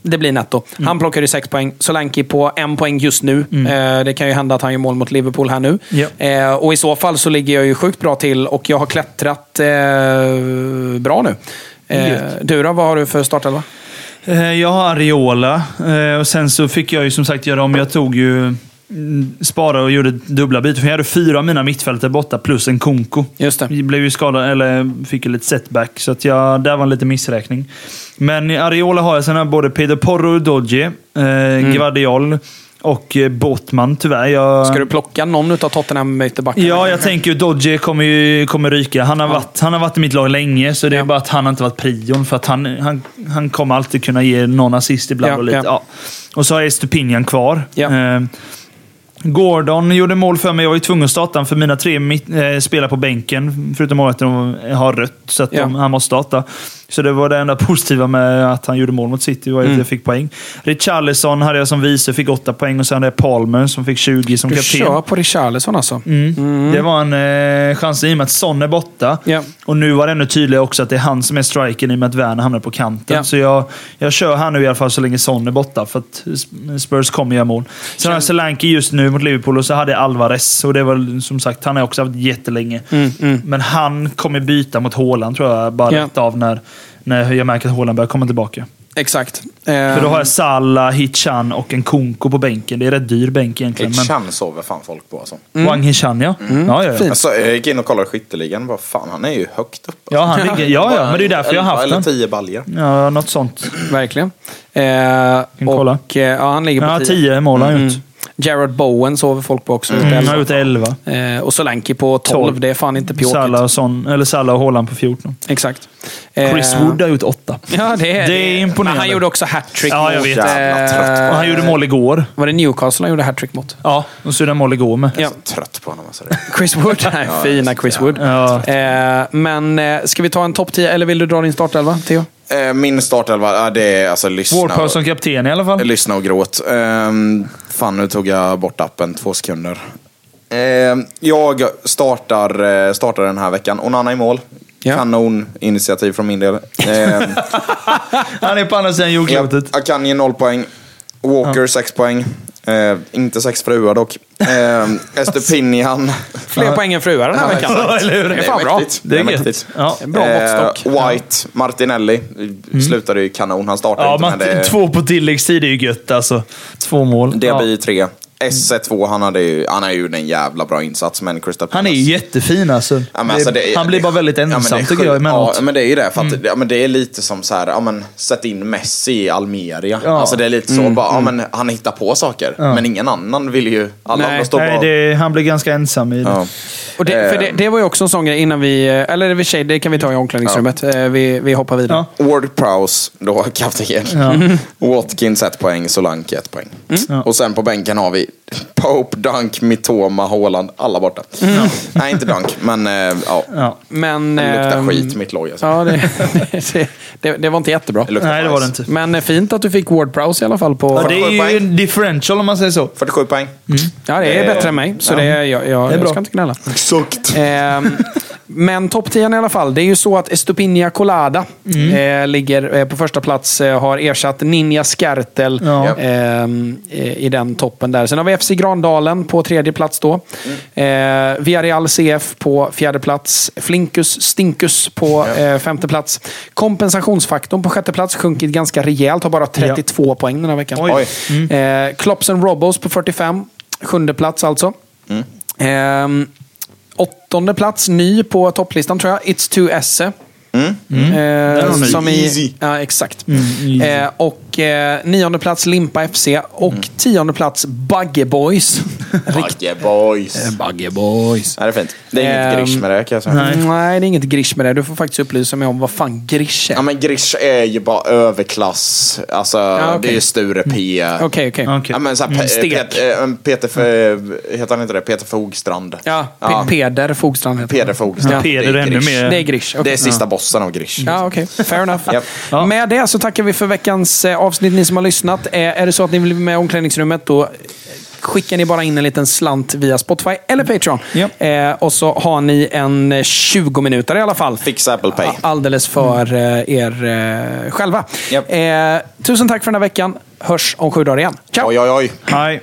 Det blir netto. Mm. Han plockade ju 6 poäng. Solanke på en poäng just nu. Eh, det kan ju hända att han gör mål mot Liverpool här nu. Ja. Eh, och i så fall så ligger jag ju sjukt bra till och jag har klättrat bra nu. Du då, vad har du för startelva? Jag har Areola eh, och sen så fick jag ju som sagt göra om. Jag tog ju mm, spara och gjorde dubbla byten. För jag hade fyra av mina mittfältare borta plus en Konko. Just det. Jag blev ju skadad, eller fick ju lite setback. Så att jag, där var en liten missräkning. Men i Areola har jag sen både Pedro Porro och Dodge, eh, Gvardiol och eh, Botman tyvärr. Jag, Ska du plocka någon av Tottenham ytterbackarna? Ja, jag tänker ju Dodge kommer ju kommer ryka. Han har, varit, han har varit i mitt lag länge, så det är Ja. bara att han har inte varit prion. För att han, han, han kommer alltid kunna ge någon assist ibland. Ja, och, lite, ja. ja. och så har jag Estupinian kvar. Ja. Eh, Gordon gjorde mål för mig. Jag var ju tvungen att starta för mina tre mitt, eh, spelar på bänken, förutom målvakten, har rött. Så att Ja. de, han måste starta. Så det var det enda positiva med att han gjorde mål mot City, var ju Mm. att jag fick poäng. Richarlison hade jag som vice, fick 8 poäng. Och sen hade jag Palmer som fick 20 som Du kapten. kör på Richarlison alltså? Mm. Det var en eh, chans i och med att Son är borta. Ja. Och nu var det ännu tydligare också att det är han som är striken i och med att Werner hamnar på kanten. Ja. Så jag, jag kör han nu i alla fall så länge Son är borta. För att Spurs kommer göra mål. Sen har jag Solanke just nu mot Liverpool och så hade jag Alvarez. Och det var som sagt, han har jag också haft jättelänge. Men han kommer byta mot Haaland tror jag, bara Ja. rätt av när, när jag märker att Haaland börjar komma tillbaka. Exakt. För då har jag Salah, Hichan och en Konko på bänken. Det är rätt dyr bänk egentligen. Men Chan sover fan folk på alltså. Wang Hichan ja. ja, ja, ja. Fint. Alltså, jag gick in och kollade skytteligan och bara, fan han är ju högt upp. Alltså. Ja, han ligger, ja, ja, men det är därför jag har haft Eller den. 10 baljor. Ja, något sånt. Verkligen. Eh, Kan kolla. och, eh, ja, han ligger på Ja, 10. 10 mål har han gjort. Jared Bowen sover folk på också. Mm, Mm. har gjort 11. Eh, och Solanke på 12. 12. Det är fan inte pjåkigt. Salah och, Son, eller Salah och Haaland på 14. Exakt. Chris Eh, Wood har gjort 8. Ja, det är, Det är imponerande. Men han gjorde också hattrick Ja, jag mot... vet. Och han gjorde mål igår. Var det Newcastle han gjorde hattrick mot? Ja, och så gjorde han mål igår med. Ja. Trött på honom alltså. Chris Wood. Nej, fina Chris Wood. Ja. Eh, men eh, ska vi ta en topp 10 eller vill du dra din startelva, Theo? Eh, Min startelva, ja, det är alltså lyssna och, som kapten i alla fall. lyssna och gråt. Ehm, fan, nu tog jag bort appen två sekunder. Ehm, jag startar, eh, startar den här veckan. Onana i mål. Ja. Kanon initiativ från min del. Ehm, Han är på andra sidan jordklotet. Ja, Akanji 0 poäng. Walker 6 poäng. Eh, inte sex fruar dock. Eh, Estepinian. Fler poäng än fruar den här veckan. Ja, eller hur? Det är fan bra. mäktigt. Det är mäktigt. Ja. Bra måttstock. Eh, White, Martinelli. Slutade ju kanon. Han startade Ja, inte, men men det, två på tilläggstid är ju gött alltså. Två mål. det ja. blir tre. SC2, han, hade ju, han har gjort en jävla bra insats, men Crystal Han är ju jättefin alltså. Ja, men Det- alltså, det han blir det- bara väldigt ja, ensam det är tycker jag emellanåt. Ja, men det är ju det. För att, ja, men det är lite som så här, ja, men, sätt in Messi i Almeria. Ja. Alltså, det är lite så, bara, ja, men, han hittar på saker. Men ingen annan vill ju... Alla Nej. Nej, bara... det, han blir ganska ensam i det. Ja. Och det, för det, det var ju också en sån grej innan vi... eh, Eller för sig, det kan vi ta i omklädningsrummet. Eh, Vi, vi hoppar vidare. Ja. Ward Prowse, då kapten. Watkins ett poäng, Solanke ett poäng. Mm. Och sen på bänken har vi Pope, Dunk, Mitoma, Haaland. Alla borta. Nej, inte Dunk, men äh, ja. Ja. Men... Det luktar ehm, skit, mitt lag. Alltså. Ja, det, det, det, det var inte jättebra. Det Nej, det var det inte. Men eh, fint att du fick Ward Prowse i alla fall. På, Ja, det är 47 ju poäng. en differential om man säger så. 47 poäng. Ja, det är Eh, bättre än mig. Så det, är- jag, jag, Det är jag bra. ska inte gnälla. Exakt. Ehm, men topp 10 i alla fall. Det är ju så att Estupinha Colada eh, ligger eh, på första plats. Eh, har ersatt Ninja Skertel Ja. eh, i den toppen där. Sen har vi FC Grandalen på tredje plats då. Eh, Villarreal CF på fjärde plats. Flinkus Stinkus på eh, femte plats. Kompensationsfaktorn på sjätte plats sjunkit ganska rejält. Har bara 32 poäng den här veckan. Oj. Oj. Eh, Klops and Robos på 45. Sjunde plats alltså. Ehm, åttonde plats, ny på topplistan tror jag. It's too Esse. Eh, nog ny. som i, Easy. Ja, exakt. easy. Eh, och eh, nionde plats Limpa FC. Och tionde plats Bagge Boys. Bagge boys. Bagge Boys. Ja, det är fint. Det är inget Ehm, grish med det kan jag säga. nej. Nej. det är inget grish med det. Du får faktiskt upplysa mig om vad fan grish är. Ja, men grish är ju bara överklass. Alltså, okej. det är ju Sture P. Okej, okej. Okej. Ja, men så här. Pet- eh, Peter, F- heter han inte det? Peter Fogstrand. Ja, Ja. Peder Fogstrand heter Peder. Fogstrand. Ja. Peder är ännu grish. mer- Det är grish. Det är sista bossen av grish. Ja, okej. Fair enough. Ja. Med det så tackar vi för veckans eh, avsnitt, ni som har lyssnat. Eh, Är det så att ni vill bli med i omklädningsrummet, då eh, skickar ni bara in en liten slant via Spotify eller Patreon. Japp. Eh, och så har ni en eh, 20 minuter i alla fall. Fix Apple Pay. Alldeles för eh, er eh, själva. Japp. Eh, tusen tack för den här veckan. Hörs om sju dagar igen. Ciao! Oj, oj, oj. Nej.